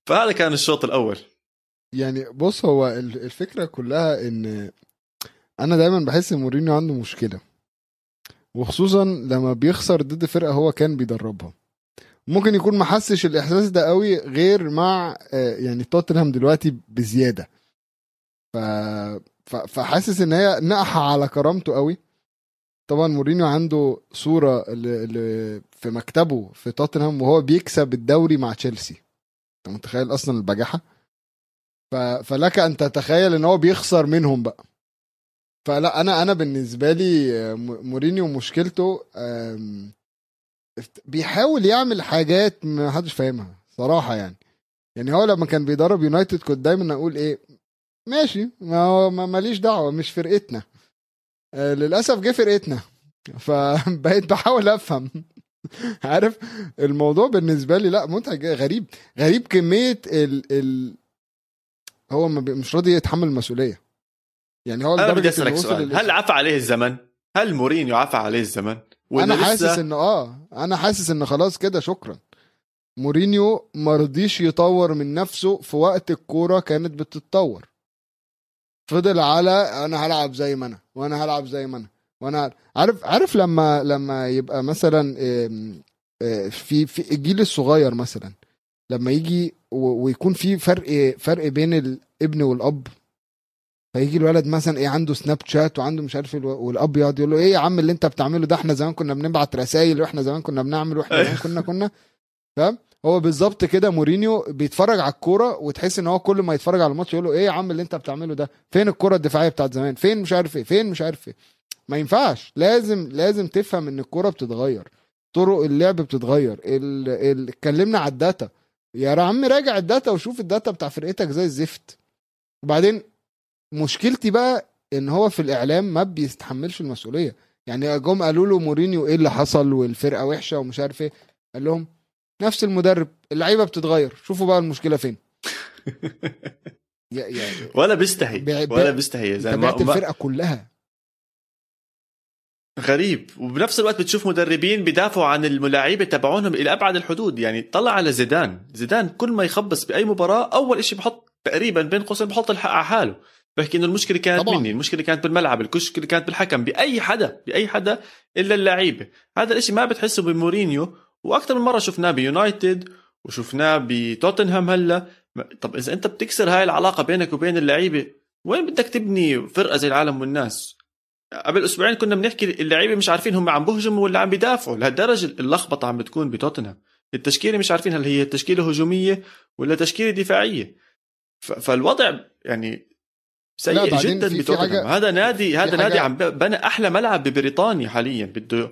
فهذا كان الشوط الأول. يعني بص هو ال- الفكرة كلها إن أنا دايما بحس إن مورينيو عنده مشكلة. وخصوصا لما بيخسر ضد فرقة هو كان بيدربها. ممكن يكون ما حسش الإحساس ده قوي غير مع آه، يعني توتنهام دلوقتي بزيادة. ف... فحاسس إن هي نقحه على كرامته قوي. طبعا مورينيو عنده صورة اللي في مكتبه في توتنهام وهو بيكسب الدوري مع تشيلسي. أنت متخيل أصلا البجاحة. فلك أن تتخيل إن هو بيخسر منهم بقى. فلا أنا أنا بالنسبة لي آه، مورينيو مشكلته بيحاول يعمل حاجات ما حدش فاهمها صراحة يعني. يعني هو لما كان بيدرب يونايتد كنت دايما أقول إيه ماشي ما هو ما- ماليش دعوة مش فرقتنا. آه، للأسف جه فرقتنا. فبقيت بحاول أفهم. عارف الموضوع بالنسبة لي لا متعب غريب. غريب كمية ال ال هو مش راضي يتحمل المسؤولية. يعني هو أنا بدي أسألك سؤال. هل عفى عليه الزمن؟ هل مورينيو عفى عليه الزمن؟ أنا لسه- حاسس إن آه أنا حاسس إن خلاص كده شكرا. مورينيو مرضيش يطور من نفسه في وقت الكورة كانت بتتطور. فضل على أنا هلعب زي ما أنا وأنا هلعب زي ما أنا وأنا عارف عارف لما لما يبقى مثلا آه، في في الجيل الصغير مثلا لما يجي ويكون في فرق فرق بين الابن والأب فيجي الولد مثلا إيه عنده سناب شات وعنده مش عارف والأب يقعد يقول له إيه يا عم اللي أنت بتعمله ده إحنا زمان كنا بنبعت رسائل وإحنا زمان كنا بنعمل وإحنا زمان كنا كنا. فاهم؟ هو بالظبط كده مورينيو بيتفرج على الكورة وتحس إن هو كل ما يتفرج على الماتش يقول له إيه يا عم اللي أنت بتعمله ده؟ فين الكورة الدفاعية بتاعت زمان؟ فين مش عارف إيه؟ فين مش عارف إيه؟ ما ينفعش. لازم لازم تفهم إن الكورة بتتغير. طرق اللعب بتتغير. اتكلمنا على ال data. يا عم راجع ال data وشوف ال data بتاع فرقتك زي الزفت. وبعدين مشكلتي بقى إن هو في الإعلام ما بيستحملش المسؤولية. يعني جم قالوا له مورينيو إيه اللي حصل والفرقة وحشة ومش عارف إيه. قال لهم نفس المدرب اللعيبة بتتغير. شوفوا بقى المشكلة فين. يا ولا بيستحي بيع- ولا بيستحي بعت ما- الفرقة كلها. غريب. وبنفس الوقت بتشوف مدربين بيدافعوا عن الملاعيبه تبعونهم إلى أبعد الحدود. يعني طلع على زيدان. زيدان كل ما يخبص بأي مباراة أول شيء بحط تقريبا بين قوسين بحط الحق على حاله. بحكي إنه المشكلة كانت طبعاً. مني المشكلة كانت بالملعب المشكلة كانت بالحكم بأي حدا بأي حدا إلا اللعيبه هذا الإشي ما بتحسه بمورينيو وأكثر من مرة شفناه بيونايتد وشفناه بتوتنهام هلأ. طب إذا أنت بتكسر هاي العلاقة بينك وبين اللعيبة وين بدك تبني فرقة زي العالم والناس؟ قبل أسبوعين كنا بنحكي اللعيبة مش عارفين هم عم بهجموا ولا عم بيدافعوا لهالدرجة اللخبطة عم بتكون بتوتنهام. التشكيلة مش عارفين هل هي تشكيلة هجومية ولا تشكيلة دفاعية. فالوضع يعني سيء جدا بتوتنهام. هذا نادي هذا نادي عم بنى أحلى ملعب ببريطانيا حاليا. بده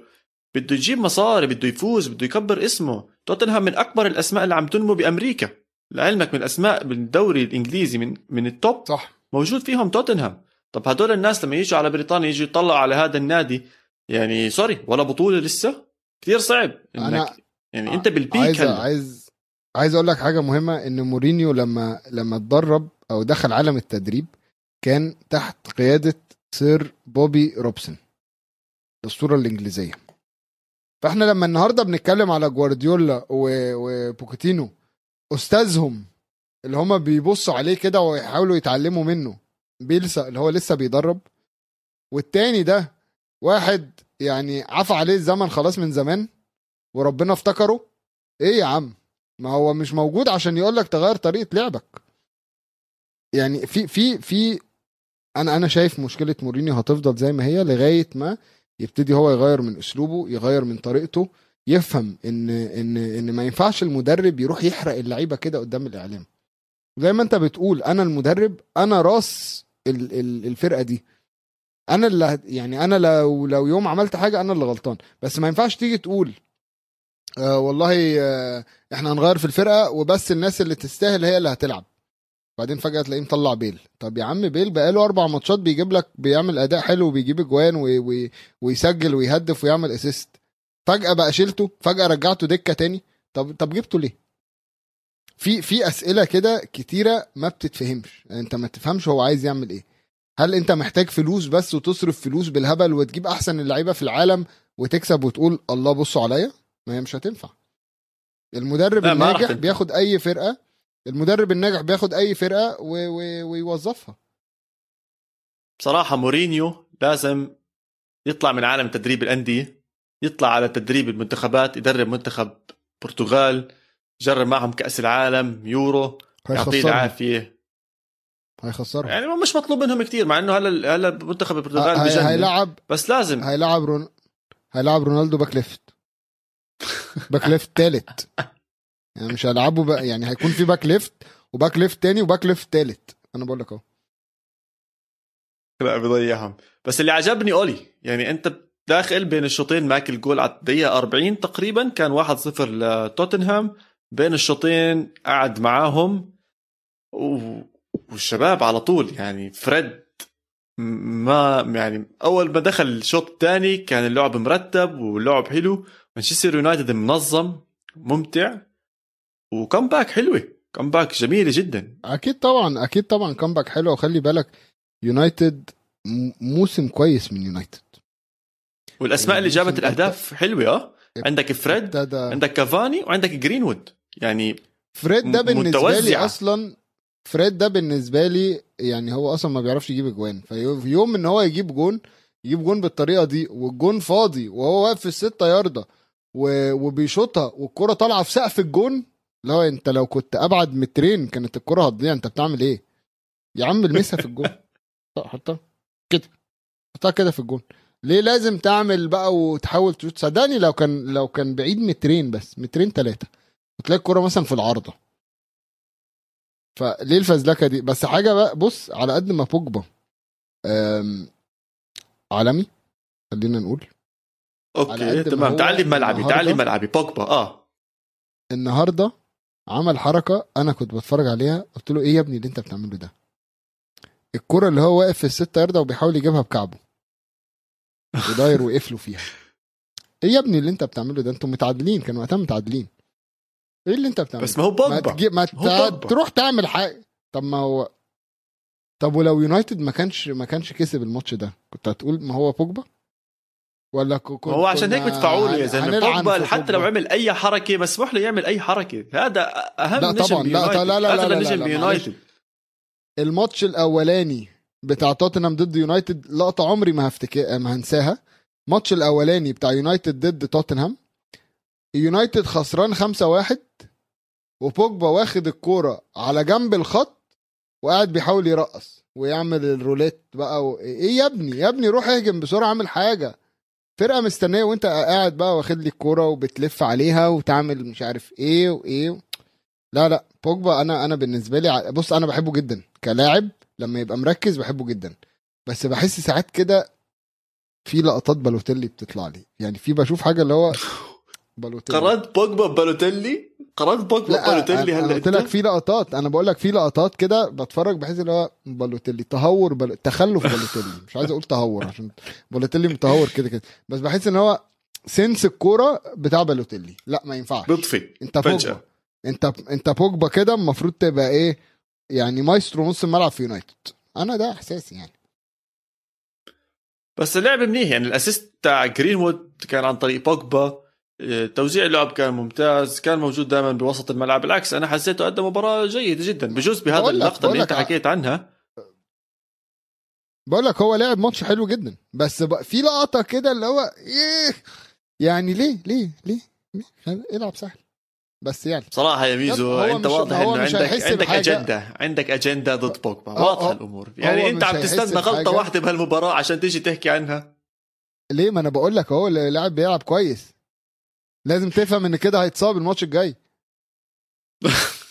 بده يجيب مصاري بده يفوز بده يكبر اسمه. توتنهام من أكبر الأسماء اللي عم تنمو بأمريكا. لعلمك من الأسماء بالدوري الإنجليزي من من ال top صح. موجود فيهم توتنهام. طب هدول الناس لما يجوا على بريطانيا يجوا يطلعوا على هذا النادي يعني sorry ولا بطولة لسه؟ كثير صعب إنك أنا يعني أنت بال peak عايز هلا. عايز عايز أقول لك حاجة مهمة إن مورينيو لما لما اتدرب أو دخل عالم التدريب كان تحت قيادة sir بوبي روبسون الأسطورة الإنجليزية. فإحنا لما النهارده بنتكلم على جوارديولا وبوكيتينو أستاذهم اللي هما بيبصوا عليه كده ويحاولوا يتعلموا منه بيلسا اللي هو لسه بيدرب والتاني ده واحد يعني عفى عليه الزمن خلاص من زمان وربنا افتكره. إيه يا عم؟ ما هو مش موجود عشان يقول لك تغير طريقة لعبك. يعني في في في أنا أنا شايف مشكلة مورينيو هتفضل زي ما هي لغاية ما يبتدي هو يغير من أسلوبه يغير من طريقته يفهم إن إن إن ما ينفعش المدرب يروح يحرق اللعيبة كده قدام الإعلام. زي ما أنت بتقول أنا المدرب أنا راس ال- ال- الفرقة دي. أنا اللي يعني أنا لو لو يوم عملت حاجة أنا اللي غلطان. بس ما ينفعش تيجي تقول آه والله آه إحنا هنغير في الفرقة وبس الناس اللي تستاهل هي اللي هتلعب. بعدين فجأة تلاقيه مطلع بيل. طب يا عم بيل بقاله أربع ماتشات بيجيب لك بيعمل أداء حلو وبيجيب اجوان وي وي ويسجل ويهدف ويعمل assist فجأة بقى شيلته فجأة رجعته دكة تاني. طب طب جبته ليه؟ في في أسئلة كده كتيرة ما بتتفهمش. يعني أنت ما تفهمش هو عايز يعمل إيه. هل أنت محتاج فلوس بس وتصرف فلوس بالهبل وتجيب أحسن اللعيبة في العالم وتكسب وتقول الله بصوا عليا؟ ما هي مش هتنفع. المدرب الناجح. بياخد أي فرقة المدرب الناجح بياخد أي فرقة و... و... ويوظفها. بصراحة مورينيو لازم يطلع من عالم تدريب الأندية يطلع على تدريب المنتخبات يدرب منتخب برتغال جرب معهم كأس العالم يورو يعطيه العافية. هيخسرهم. يعني مش مطلوب منهم كثير مع إنه هلا هلا منتخب البرتغال هي... بجنن. هيلعب بس لازم. هيلعب رون... هيلعب رونالدو back left back left تالت. يعني مش هيلعبوا بقى يعني هيكون في back left و back left تاني و back left تالت. أنا بقول لك أهو. لا بضيعهم. بس اللي عجبني أولي يعني أنت داخل بين الشوطين ماكل جول على الدقيقة 40 تقريبا كان 1-0 لتوتنهام. بين الشوطين قعد معاهم. و... والشباب على طول يعني فريد ما يعني أول ما دخل الشوط الثاني كان اللعب مرتب واللعب حلو. مانشستر يونايتد منظم ممتع. و comeback حلوة. comeback جميلة جدا. أكيد طبعا أكيد طبعا comeback حلو. وخلي بالك يونايتد موسم كويس من يونايتد والأسماء اللي جابت الأهداف حلوة آه. عندك فريد عندك كافاني وعندك جرينوود يعني فريد ده بالنسبة لي. أصلا فريد ده بالنسبة لي يعني هو أصلا ما بيعرفش يجيب اجوان في يوم إن هو يجيب جون يجيب جون بالطريقة دي والجون فاضي وهو واقف في الستة ياردة وبيشوطها والكرة طالعة في سقف الجون هو انت لو كنت أبعد مترين كانت الكرة هتضيع. انت بتعمل إيه؟ يا عم المسها في الجون. حطها كده. حطها كده في الجون. ليه لازم تعمل بقى وتحاول تشوت؟ صدقني لو كان لو كان بعيد مترين بس مترين ثلاثة وتلاقي الكرة مثلا في العارضة. فليه الفزلكة دي؟ بس حاجة بقى بص على قد ما بوجبا عالمي خلينا نقول. أوكي تمام. بملعبي تعالي النهاردة- بملعبي بوجبا آه. النهارده عمل حركة أنا كنت بتفرج عليها قلت له إيه يا ابني اللي أنت بتعمله ده؟ الكرة اللي هو واقف في الستة ياردة وبيحاول يجيبها بكعبه. وداير وقفله فيها. إيه يا ابني اللي أنت بتعمله ده؟ أنتوا متعادلين كانوا وقتها متعادلين. إيه اللي أنت بتعمله بس ما هو ما, بوجبا. تجي... ما هو. بوجبا. تروح تعمل حاجة طب ما هو طب ولو يونايتد ما كانش ما كانش كسب الماتش ده كنت هتقول ما هو بوجبا؟ ولا ك... كنت هو عشان هيك بدفعوا له يا زلمة. بوجبا حتى لو. عمل أي حركة مسموح له يعمل أي حركة. هذا أهم لا نجم طبعاً، لا، بيونايتد لا، لا، لا، اغلى لا، نجم لا، بيونايتد الماتش الأولاني بتاع توتنهام ضد يونايتد لقطة عمري ما هفتكر ما هنساها. الماتش الأولاني بتاع يونايتد ضد توتنهام. يونايتد خسران 5-1 وبوجبا واخد الكورة على جنب الخط وقاعد بيحاول يرقص ويعمل الروليت بقى و... إيه يا ابني؟ يا ابني روح اهجم بسرعة اعمل حاجة. فرقة مستنية وانت قاعد بقى واخد لي الكورة وبتلف عليها وتعمل مش عارف إيه وايه لا لا بوجبا أنا أنا بالنسبة لي بص أنا بحبه جدا كلاعب لما يبقى مركز بحبه جدا. بس بحس ساعات كده في لقطات بالوتيلي بتطلع لي. يعني في بشوف حاجة اللي هو بالوتيلي. قارنت بوجبا ببالوتيلي قارنت بوجبا أنا هلا قلت لك؟ في لقطات. أنا بقول لك في لقطات كده بتفرج بحس اللي هو بالوتيلي تهور بل... تخلف بالوتيلي. مش عايز أقول تهور عشان بالوتيلي متهور كده كده. بس بحس إن هو سنس الكورة بتاع بالوتيلي. لا ما ينفعش. بيطفي أنت بوجبا. فجأة أنت أنت بوجبا كده المفروض تبقى إيه؟ يعني مايسترو نص الملعب في يونايتد. أنا ده إحساسي يعني. بس اللعب منيح يعني. ال assist تاع جرينوود كان عن طريق بوجبا. توزيع اللعب كان ممتاز كان موجود دائما بوسط الملعب. بالعكس أنا حسيته قدم مباراة جيده جدا. بجوز بهذا اللقطة اللي أنت حكيت عنها. بقول لك هو لعب ماتش حلو جدا. بس في لقطة كده اللي هو إيه؟ يعني ليه؟ ليه؟ ليه, العب سهل. بس يعني. بصراحة يا ميزو أنت واضح إنه عندك عندك. أجندة عندك أجندة ضد بوجبا. هو- واضحة هو- الأمور. يعني أنت عم تستنى غلطة. واحدة بهالمباراة عشان تيجي تحكي عنها؟ ليه؟ ما أنا بقول لك اهو اللاعب بيلعب كويس. لازم تفهم إن كده هيتصاب الماتش الجاي.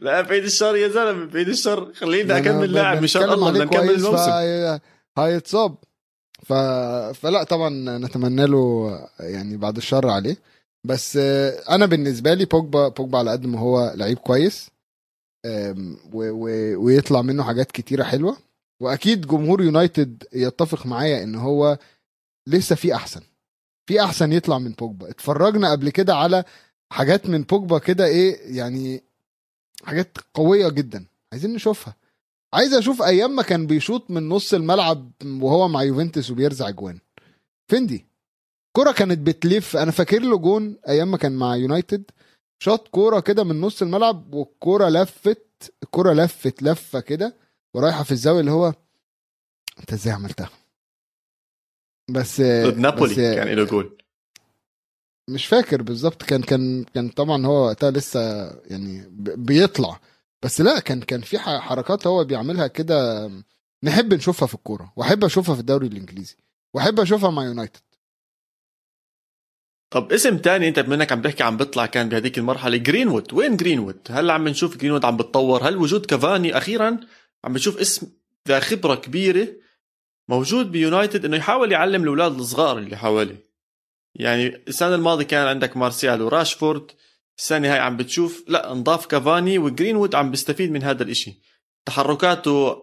لا بعيد الشر يا زلمة بعيد الشر. خليني أكمل لاعب بنتكلم الله نكمل الموسم. هيتصاب. ف... فلا طبعا نتمنى له يعني بعد الشر عليه. بس آه، أنا بالنسبة لي بوجبا بوجبا على قد ما هو لعيب كويس و... و... ويطلع منه حاجات كتيرة حلوة. وأكيد جمهور يونايتد يتفق معايا إن هو لسه في أحسن. في أحسن يطلع من بوجبا. اتفرجنا قبل كده على حاجات من بوجبا كده إيه يعني حاجات قوية جدا. عايزين نشوفها. عايز أشوف أيام ما كان بيشوط من نص الملعب وهو مع يوفنتوس وبيرزع جوان. فين دي؟ كرة كانت بتلف. أنا فاكر له جون أيام ما كان مع يونايتد. شاط كوره كده من نص الملعب والكوره لفت. الكوره لفت لفة كده ورايحة في الزاوية اللي هو أنت إزاي عملتها؟ بس ضد نابولي بس كان له جول. مش فاكر بالظبط كان كان كان طبعا هو وقتها لسه يعني بيطلع. بس لا كان كان في حركات هو بيعملها كده. نحب نشوفها في الكورة وأحب أشوفها في الدوري الإنجليزي وأحب أشوفها مع يونايتد. طب اسم تاني أنت بما إنك عم تحكي عم بيطلع كان بهذيك المرحلة جرينوود. وين جرينوود؟ هل عم نشوف جرينوود عم بتطور؟ هل وجود كافاني أخيرا عم بنشوف اسم ذا خبره كبيرة؟ موجود بيونايتد إنه يحاول يعلم الأولاد الصغار اللي حواليه. يعني السنة الماضية كان عندك مارسيال وراشفورد السنة هاي عم بتشوف لا انضاف كافاني وجرينوود عم بيستفيد من هذا الإشي. تحركاته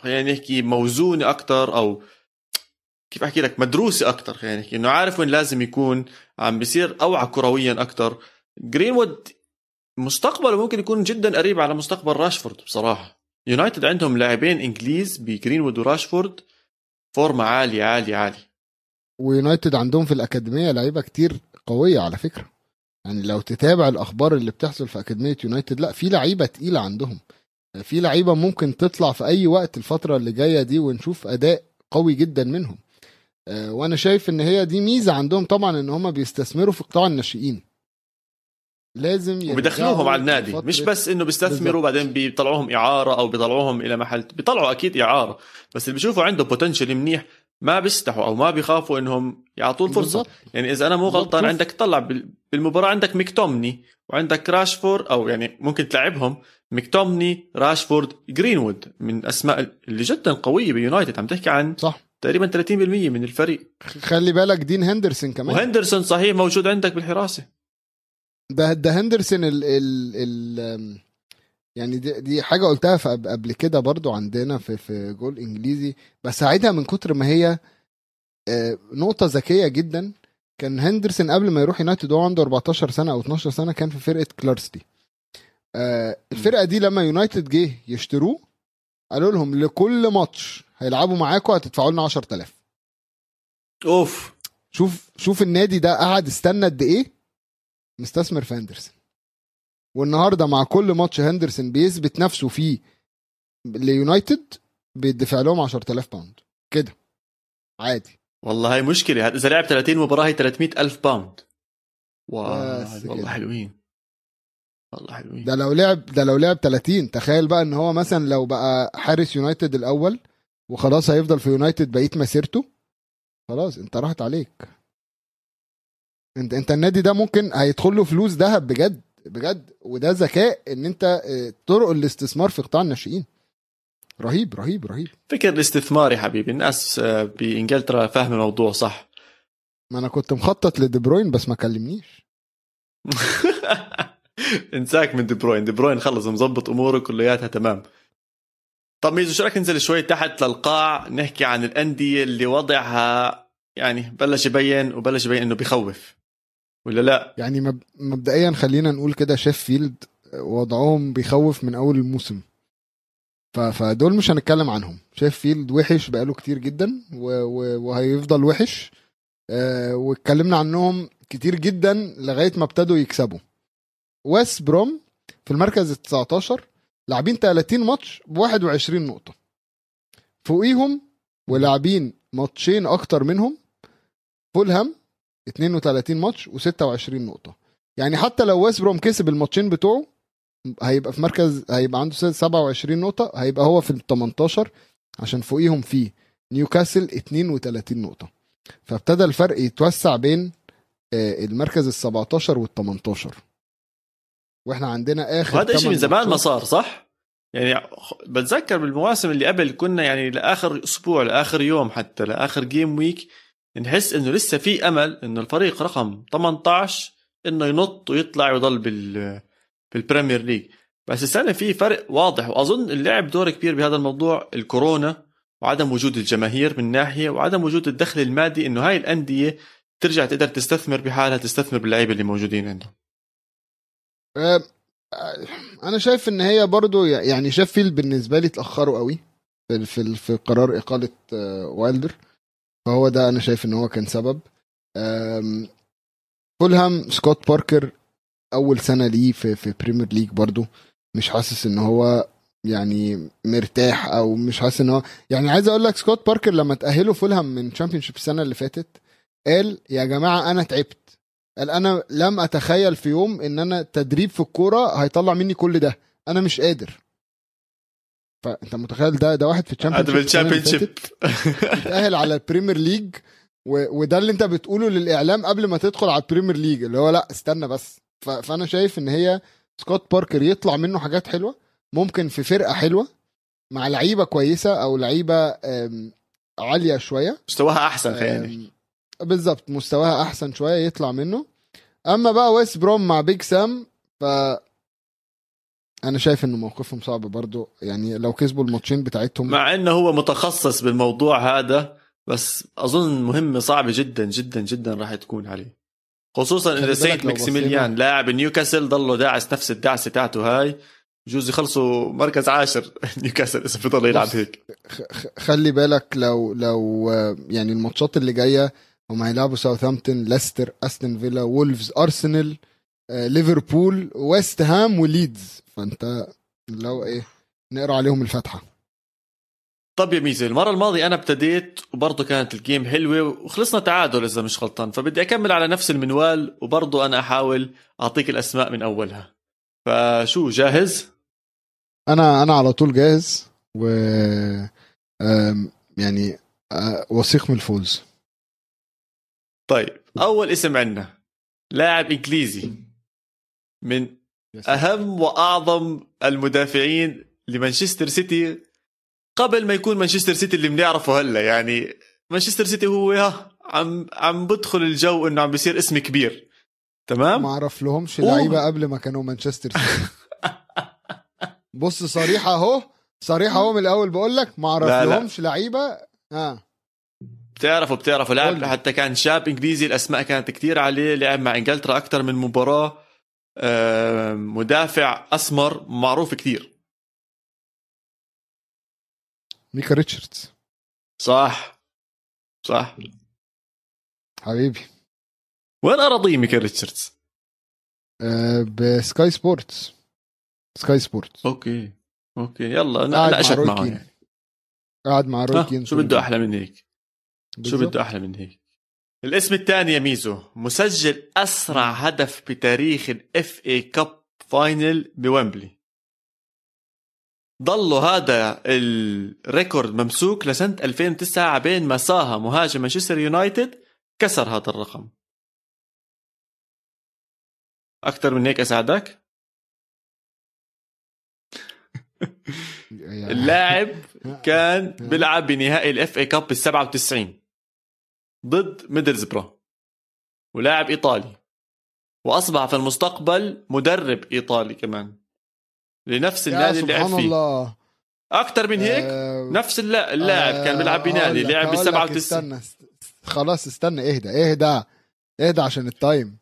خلينا نحكي موزونة أكثر أو كيف أحكي لك مدروسة أكثر خلينا نحكي إنه عارف وين لازم يكون عم بيصير أوعى كرويا أكثر جرينوود مستقبله ممكن يكون جدا قريب على مستقبل راشفورد بصراحة. يونايتد عندهم لاعبين إنجليز بجرينوود وراشفورد. فورمه عاليه عاليه عاليه ويونايتد عندهم في الأكاديمية لعيبة كتير قوية على فكرة. يعني لو تتابع الأخبار اللي بتحصل في أكاديمية يونايتد لأ في لعيبة تقيلة عندهم. في لعيبة ممكن تطلع في أي وقت الفترة اللي جاية دي ونشوف أداء قوي جدا منهم. آه، وأنا شايف إن هي دي ميزة عندهم طبعا إن هم بيستثمروا في قطاع الناشئين. لازم يرجعوا وبيدخلوهم على النادي مش بس إنه بيستثمروا. بعدين بيطلعوهم إعارة أو بيطلعوهم إلى محل بيطلعوا أكيد إعارة بس اللي بيشوفوا عنده potential منيح ما بيستحوا أو ما بيخافوا إنهم يعطوه الفرصه بالضبط. يعني إذا أنا مو. غلطان. عندك طلع بال- بالمباراة عندك ميكتومني وعندك راشفورد أو يعني ممكن تلعبهم ميكتومني راشفورد جرينوود من أسماء اللي جدا قوية بيونايتد عم تحكي عن صح تقريبا 30% من الفريق خلي بالك دين هندرسون كمان وهندرسون صحيح موجود عندك بالحراسة ده ده هندرسون ال ال ال يعني دي, دي حاجة قلتها في قبل- قبل كده برضو عندنا في في جول إنجليزي بس هعيدها من كتر ما هي آه، نقطة ذكية جدا كان هندرسون قبل ما يروح يونايتد وهو عنده 14 سنة أو 12 سنة كان في فرقة كلارستي. آه، الفرقة دي لما يونايتد جه يشتروه قالوا لهم لكل ماتش هيلعبوا معاكم هتدفعوا لنا 10000 أوف. شوف شوف النادي ده قعد استنى قد إيه؟ مستثمر في هندرسون. والنهارده مع كل ماتش هندرسون بيثبت نفسه فيه ليونايتد بيدفع لهم 10000 pound كده. عادي. والله هاي مشكلة. إذا لعب 30 مباراة هي 300 ألف pound wow. والله. حلوين. والله حلوين. ده لو لعب ده لو لعب 30 تخيل بقى إن هو مثلا لو بقى حارس يونايتد الأول وخلاص هيفضل في يونايتد بقيه مسيرته. خلاص انت راحت عليك. انت انت النادي ده ممكن هيدخل له فلوس ذهب بجد بجد. وده ذكاء ان انت آه، طرق الاستثمار في قطاع الناشئين. رهيب رهيب رهيب. فكر الاستثمار يا حبيبي الناس آه، بإنجلترا فاهمة الموضوع صح؟ ما أنا كنت مخطط لدي بروين بس ما كلمنيش. انساك من دي بروين. دي بروين خلص مظبط اموره كلياتها تمام. طب ميزو شو رأيك ننزل شوي تحت للقاع نحكي عن الأندية اللي وضعها يعني بلش يبين وبلش يبين إنه بخوف. ولا لا؟ يعني مب... مبدئيا خلينا نقول كده شيفيلد وضعهم بيخوف من أول الموسم. ف... فدول مش هنتكلم عنهم. شيفيلد وحش بقاله كتير جدا. وهيفضل وحش. آه واتكلمنا عنهم كتير جدا لغاية ما ابتدوا يكسبوا. ويست بروم في المركز ال 19 لاعبين 30 ماتش ب 21 نقطة. فوقيهم ولاعبين ماتشين أكتر منهم فولهام 32 ماتش و26 نقطة يعني حتى لو ويست بروم كسب الماتشين بتوعه هيبقى في مركز هيبقى عنده 27 نقطة هيبقى هو في ال 18 عشان فوقيهم في نيوكاسل 32 نقطة فابتدى الفرق يتوسع بين آه، المركز ال 17 وال 18 وإحنا عندنا آخر وهذا شيء من زمان ما. صار صح؟ يعني بتذكر بالمواسم اللي قبل كنا يعني لآخر أسبوع لآخر يوم حتى لآخر game week نحس إنه لسه في أمل انه الفريق رقم 18 إنه ينط ويطلع ويضل بال بال Premier League. بس السنة في فرق واضح وأظن اللعب دور كبير بهذا الموضوع الكورونا وعدم وجود الجماهير من ناحية وعدم وجود الدخل المادي إنه هاي الأندية ترجع تقدر تستثمر بحالها تستثمر باللعيبة اللي موجودين عندهم. آه، أنا شايف إن هي برضو يعني شيفيلد بالنسبة لي اتاخروا قوي في في, قرار إقالة آه، وايلدر. فهو ده أنا شايف إن هو كان سبب. فولهام سكوت باركر أول سنة ليه في في Premier League برضو. مش حاسس إن هو يعني مرتاح أو مش حاسس إن هو يعني عايز أقول لك سكوت باركر لما تاهلوا فولهام من Championship السنة اللي فاتت قال يا جماعة أنا تعبت. قال أنا لم أتخيل في يوم إن أنا التدريب في الكورة هيطلع مني كل ده. أنا مش قادر. فأنت متخيل ده ده واحد في في Championship تتأهل على ال Premier League. وده اللي انت بتقوله للإعلام قبل ما تدخل على ال Premier League اللي هو لا استنى بس. فأنا شايف إن هي سكوت باركر يطلع منه حاجات حلوة ممكن في فرقة حلوة مع لعيبة كويسة أو لعيبة عالية شوية مستواها أحسن. أم، بالظبط مستواها أحسن شوية يطلع منه أما بقى ويست بروم مع بيج سام ف أنا شايف ان موقفهم صعب برضو. يعني لو كسبوا الماتشين بتاعتهم مع إنه هو متخصص بالموضوع هذا بس أظن مهمه صعبه جدا جدا جدا راح تكون عليه. خصوصا إذا لو ماكسيمين لاعب نيوكاسل ضله داعس نفس الدعسه تاعته هاي. بجوز يخلصوا مركز عاشر نيوكاسل إذا بضل يلعب هيك. خلي بالك لو لو آه، يعني الماتشات اللي جاية هم هيلعبوا ساوثهامبتون ليستر أستون فيلا وولفز أرسنال آه، ليفربول ويست هام وليدز. فانت لو إيه نقرأ عليهم الفاتحة. طب يا ميزو المرة الماضية أنا ابتديت وبرضه كانت ال game حلوة وخلصنا تعادل إذا مش غلطان فبدي أكمل على نفس المنوال وبرضه أنا أحاول أعطيك الأسماء من أولها. فشو جاهز؟ أنا أنا على طول جاهز و يعني وثيق من الفوز. طيب أول اسم عندنا لاعب إنجليزي من أهم وأعظم المدافعين لمانشستر سيتي قبل ما يكون مانشستر سيتي اللي بنعرفه هلا. يعني مانشستر سيتي هو ها عم عم بدخل الجو إنه عم بيصير اسم كبير. تمام؟ ما اعرف لهمش. لعيبة قبل ما كانوا مانشستر سيتي. بص صريحه أهو صريحه أهو من الأول. بقول لك ما اعرف لا،. لهمش لعيبة. آه. بتعرفوا بتعرفوا. لاعب. حتى كان شاب إنجليزي الأسماء كانت كتير عليه لعب مع إنجلترا أكثر من مباراة. آه، مدافع أسمر معروف كتير ميكا ريتشاردز. صح. صح. حبيبي. وين اراضيه ميكا ريتشاردز؟ آه ب Sky Sports. Sky Sports. أوكي. أوكي. يلا قاعد مع ناقشت معه. يعني. قاعد مع روي كين شو بده. أحلى من هيك؟ شو. بده أحلى من هيك؟ الاسم الثاني يا ميزو. مسجل أسرع هدف بتاريخ ال FA Cup final بويمبلي. ضلوا هذا ال record ممسوك لسنة 2009 عبين ما أجا مهاجم مانشستر يونايتد. كسر هذا الرقم. أكثر من هيك أساعدك؟ اللاعب كان بيلعب بنهائي ال FA Cup بال 97 ضد ميدلزبرو ولاعب إيطالي وأصبح في المستقبل مدرب إيطالي كمان لنفس النادي اللي لعب فيه. الله. أكثر من هيك آه، نفس اللا- اللاعب كان بيلعب بنادي أقول لك- لعب بال أقول لك 97 استنى است- خلاص استنى اهدى اهدى اهدى عشان ال time.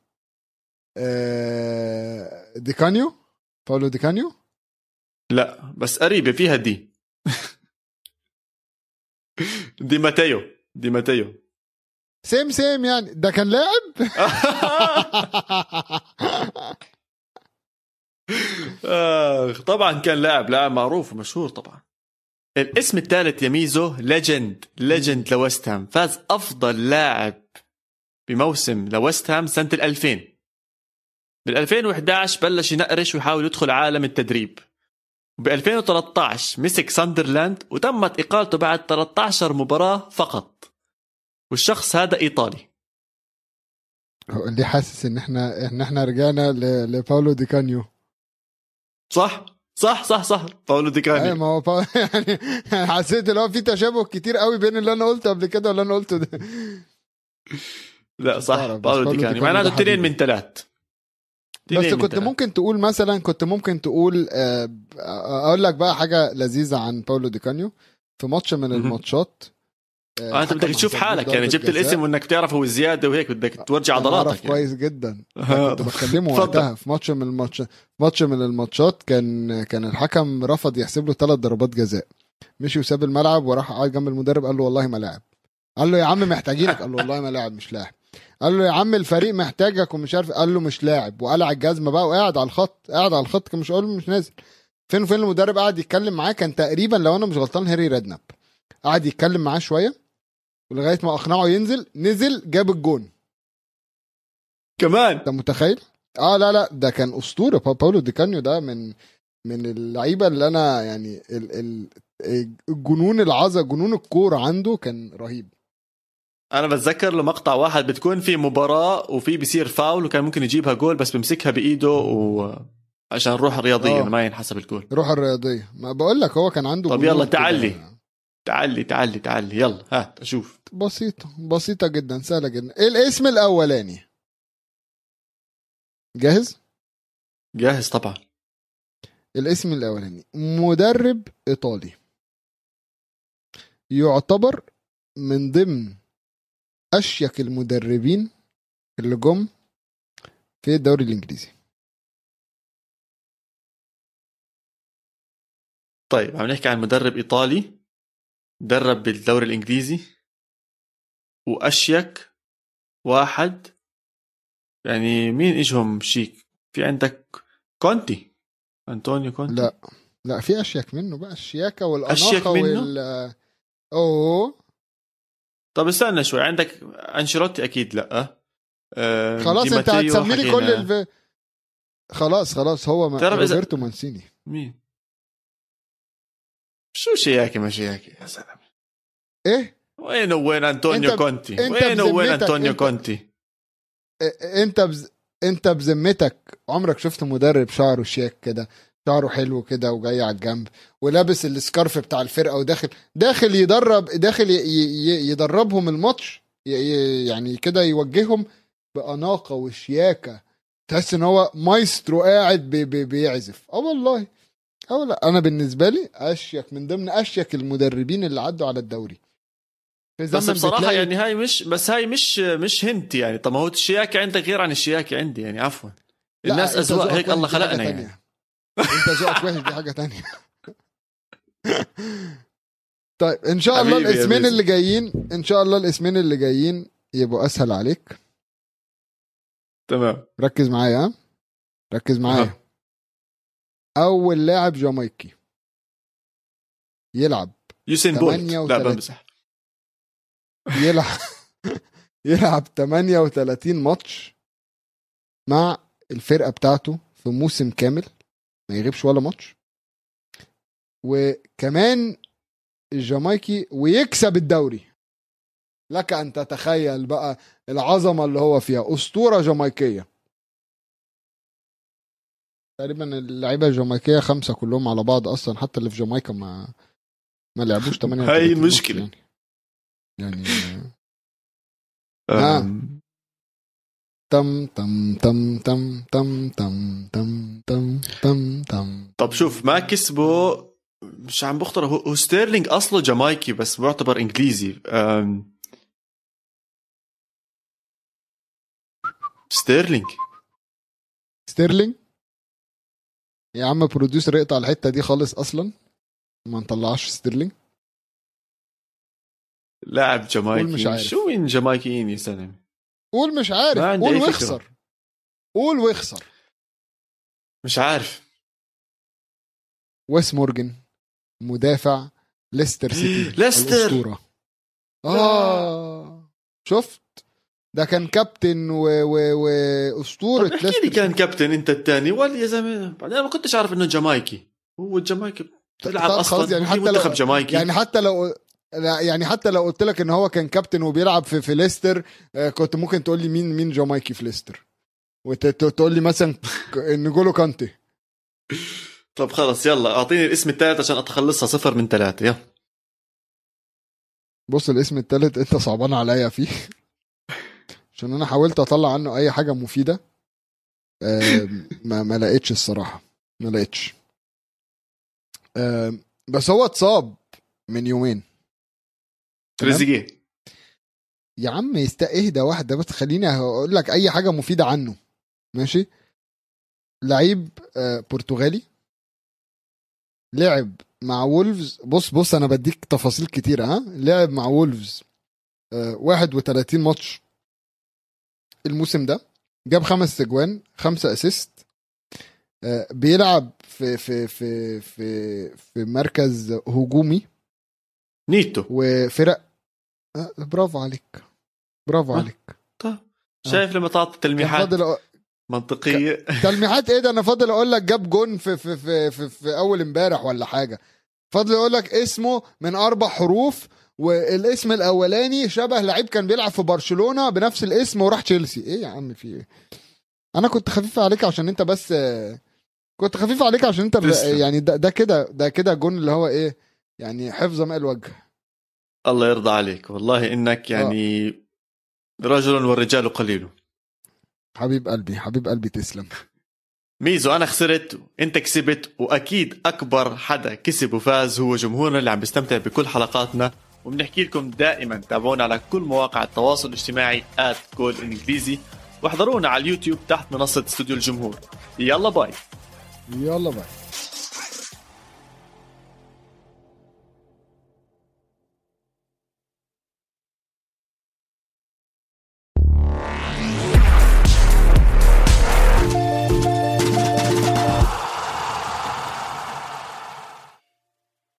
آه، دي كانيو باولو دي كانيو لا بس قريبة فيها دي. دي ماتيو دي ماتيو. same same يعني. ده كان لاعب؟ آخ، طبعا كان لاعب لاعب معروف ومشهور طبعا. الاسم الثالث يا ميزو legend legend لويست هام. فاز أفضل لاعب بموسم لويست هام سنة ال 2000 بال 2011 بلش ينغرش ويحاول يدخل عالم التدريب. ب 2013 مسك ساندرلاند وتمت إقالته بعد 13 مباراة فقط. والشخص هذا إيطالي. اللي حاسس إن إحنا إن إحنا رجعنا لباولو دي كانيو صح؟ صح صح صح. باولو دي أيوه كانيو ما هو باولو يعني حسيت اللي هو في تشابه كتير قوي بين اللي أنا قلته قبل كده واللي أنا قلته ده. لا صح. باولو باولو دي دي كانيو كانيو معناته اثنين. من ثلاث بس كنت ممكن تقول مثلا كنت ممكن تقول آه، أقول لك بقى حاجة لذيذة عن باولو دي كانيو في ماتش من. الماتشات آه أنت بدك تشوف حالك يعني جبت. الاسم وإنك تعرف هو زياده وهيك بدك تورجي أنا عضلاتك يعني. كويس جدا. آه. كنت بكلمه. وقتها في ماتش من الماتش ماتش من الماتشات كان كان الحكم رفض يحسب له ثلاث ضربات جزاء. مشي وساب الملعب وراح قعد جنب المدرب قال له والله ما لاعب. قال له يا عم محتاجينك. قال له والله ما لاعب مش لاعب. قال له يا عم الفريق محتاجك ومش عارف قال له مش لاعب. وقلع الجزمة بقى وقاعد على الخط قاعد على الخط مش قال له مش نازل. فين وفين المدرب؟ قعد يتكلم معاه. كان تقريبا لو أنا مش غلطان هاري ريدناب. قعد يتكلم معاه شوية. ولغاية ما أقنعه ينزل نزل جاب الجون كمان أنت متخيل؟ آه لا لا ده كان أسطورة با- باولو دي كانيو ده من من اللعيبة اللي أنا يعني ال ال الجنون العظة جنون الكوره عنده كان رهيب أنا بتذكر له مقطع واحد بتكون في مباراة وفي بيصير فاول وكان ممكن يجيبها جول بس بمسكها بإيده وعشان روح رياضيا آه. ما ينحسب الجول روح الرياضية ما بقول لك هو كان عنده طب يلا. تعلي. تعلي تعلي تعلي يلا هات أشوف بسيطة بسيطة جدا سهلة جدا. إيه الاسم الأولاني؟ جاهز؟ جاهز طبعا. الاسم الأولاني. مدرب إيطالي. يعتبر من ضمن أشيك المدربين اللي جم في الدوري الإنجليزي. طيب عم نحكي عن مدرب إيطالي. درب بالدوري الإنجليزي. وأشيك واحد. يعني مين إجهم شيك؟ في عندك كونتي. أنطونيو كونتي. لا. لا في أشيك منه بقى. الشياكه والأناقة أشيك منه؟ وال أوه. طب استنى شوي. عندك أنشيلوتي أكيد لأ. آه، خلاص ماتيو هتسمي لي كل. الف... خلاص خلاص هو ما... إذا- روبرتو مانسيني. مين؟ شو شياكي ما شياكي يا سلام إيه وين وين انطونيو كونتي انت وين وين انطونيو كونتي إيه- انت بز... انت بذمتك عمرك شفت مدرب شعره شيك كده شعره حلو كده وجاي على الجنب ولابس ال scarf بتاع الفرقه وداخل داخل يدرب داخل ي... ي... يدربهم الماتش ي... ي... يعني كده يوجههم باناقه وشياكه تحس ان هو مايسترو قاعد بي... بي... بيعزف آه والله آه لا أنا بالنسبة لي أشيك من ضمن أشيك المدربين اللي عدوا على الدوري. بس بصراحة بتلاقي- يعني هاي مش بس هاي مش مش هنت يعني. طب ما هو الشياكه عندك غير عن الشياكه عندي يعني عفوا. الناس أذواق هيك الله خلقنا. يعني. أنت ذوقك وحش دي حاجة تانية. طيب إن شاء الله الاسمين. اللي جايين إن شاء الله الاسمين اللي جايين يبقوا أسهل عليك. تمام. ركز معايا ركز معايا. أول لاعب جامايكي. يلعب. يوسين بولت. 38. لا بمزح يلعب. يلعب 38 ماتش مع الفرقة بتاعته في موسم كامل. ما يغيبش ولا ماتش. وكمان الجامايكي ويكسب الدوري. لك أن تتخيل بقى العظمة اللي هو فيها. أسطورة جامايكية. تقريبا اللعيبة الجامايكية خمسة كلهم على بعض أصلا حتى اللي في جامايكا ما ما لعبوش 38 هاي ماتش المشكلة. يعني. يعني آه. تم تم تم تم تم تم تم تم تم تم. طب شوف ما كسبوا مش عم بخطر هو ستيرلينج أصله جامايكي بس بيعتبر إنجليزي. ستيرلينج. ستيرلينج؟ يا عم producer اقطع الحتة دي خالص أصلا. ما نطلعش ستيرلينج. لاعب جامايكي مش عارف. شو مين جامايكيين يا زلمه قول مش عارف. قول. واخسر. قول واخسر. مش عارف. ويس مورجن مدافع ليستر سيتي ليستر. الأسطورة. آه. شفت؟ ده كان كابتن و... و... وأسطورة طب احكي لي كان كابتن انت الثاني ولا يا زلمه بعدين ما كنتش عارف انه جامايكي. هو الجامايكي خلاص أصلا يعني حتى لو- منتخب جامايكي. يعني حتى لو لا يعني حتى لو قلت لك إن هو كان كابتن وبيلعب في في ليستر آه، كنت ممكن تقول لي مين مين جامايكي في ليستر؟ وتقول لي مثلا نجولو كانتي. طب خلص يلا أعطيني الاسم الثالث عشان أتخلصها صفر من ثلاثة يلا. بص الاسم التالت أنت صعبان عليا فيه. عشان أنا حاولت أطلع عنه أي حاجة مفيدة ما ما لقيتش الصراحة. ما لقيتش. بس هو اتصاب من يومين؟ تريزيجيه يا عم يست اهدى واحدة بس خليني أقول لك أي حاجة مفيدة عنه. ماشي؟ لعيب آه، برتغالي. لعب مع وولفز. بص بص أنا بديك تفاصيل كتير ها؟ لعب مع وولفز آه، 31 ماتش. الموسم ده جاب خمس اجوان خمسة assist آه، بيلعب في في في في في مركز هجومي. نيتو. وفرق آه، برافو عليك. برافو آه. عليك. طيب. شايف لما تعطي تلميحات؟ فاضل منطقية. تلميحات إيه ده؟ أنا فاضل أقول لك جاب جون في في في في, في أول امبارح ولا حاجة. فاضل أقول لك اسمه من أربع حروف والاسم الاولاني شبه لعيب كان بيلعب في برشلونة بنفس الاسم وراح تشيلسي. إيه يا عم في إيه؟ أنا كنت خفيف عليك عشان انت بس كنت خفيف عليك عشان انت. يعني ده, ده كده ده كده جون اللي هو إيه يعني حفظ ماء الوجه. الله يرضى عليك. والله انك يعني رجل والرجال قليل. حبيب قلبي حبيب قلبي تسلم. ميزو أنا خسرت أنت كسبت وأكيد أكبر حدا كسب وفاز هو جمهورنا اللي عم بيستمتع بكل حلقاتنا. وبنحكي لكم دائما تابعونا على كل مواقع التواصل الاجتماعي @كول انجليزي واحضرونا على اليوتيوب تحت منصة استوديو الجمهور. يلا باي. يلا بقى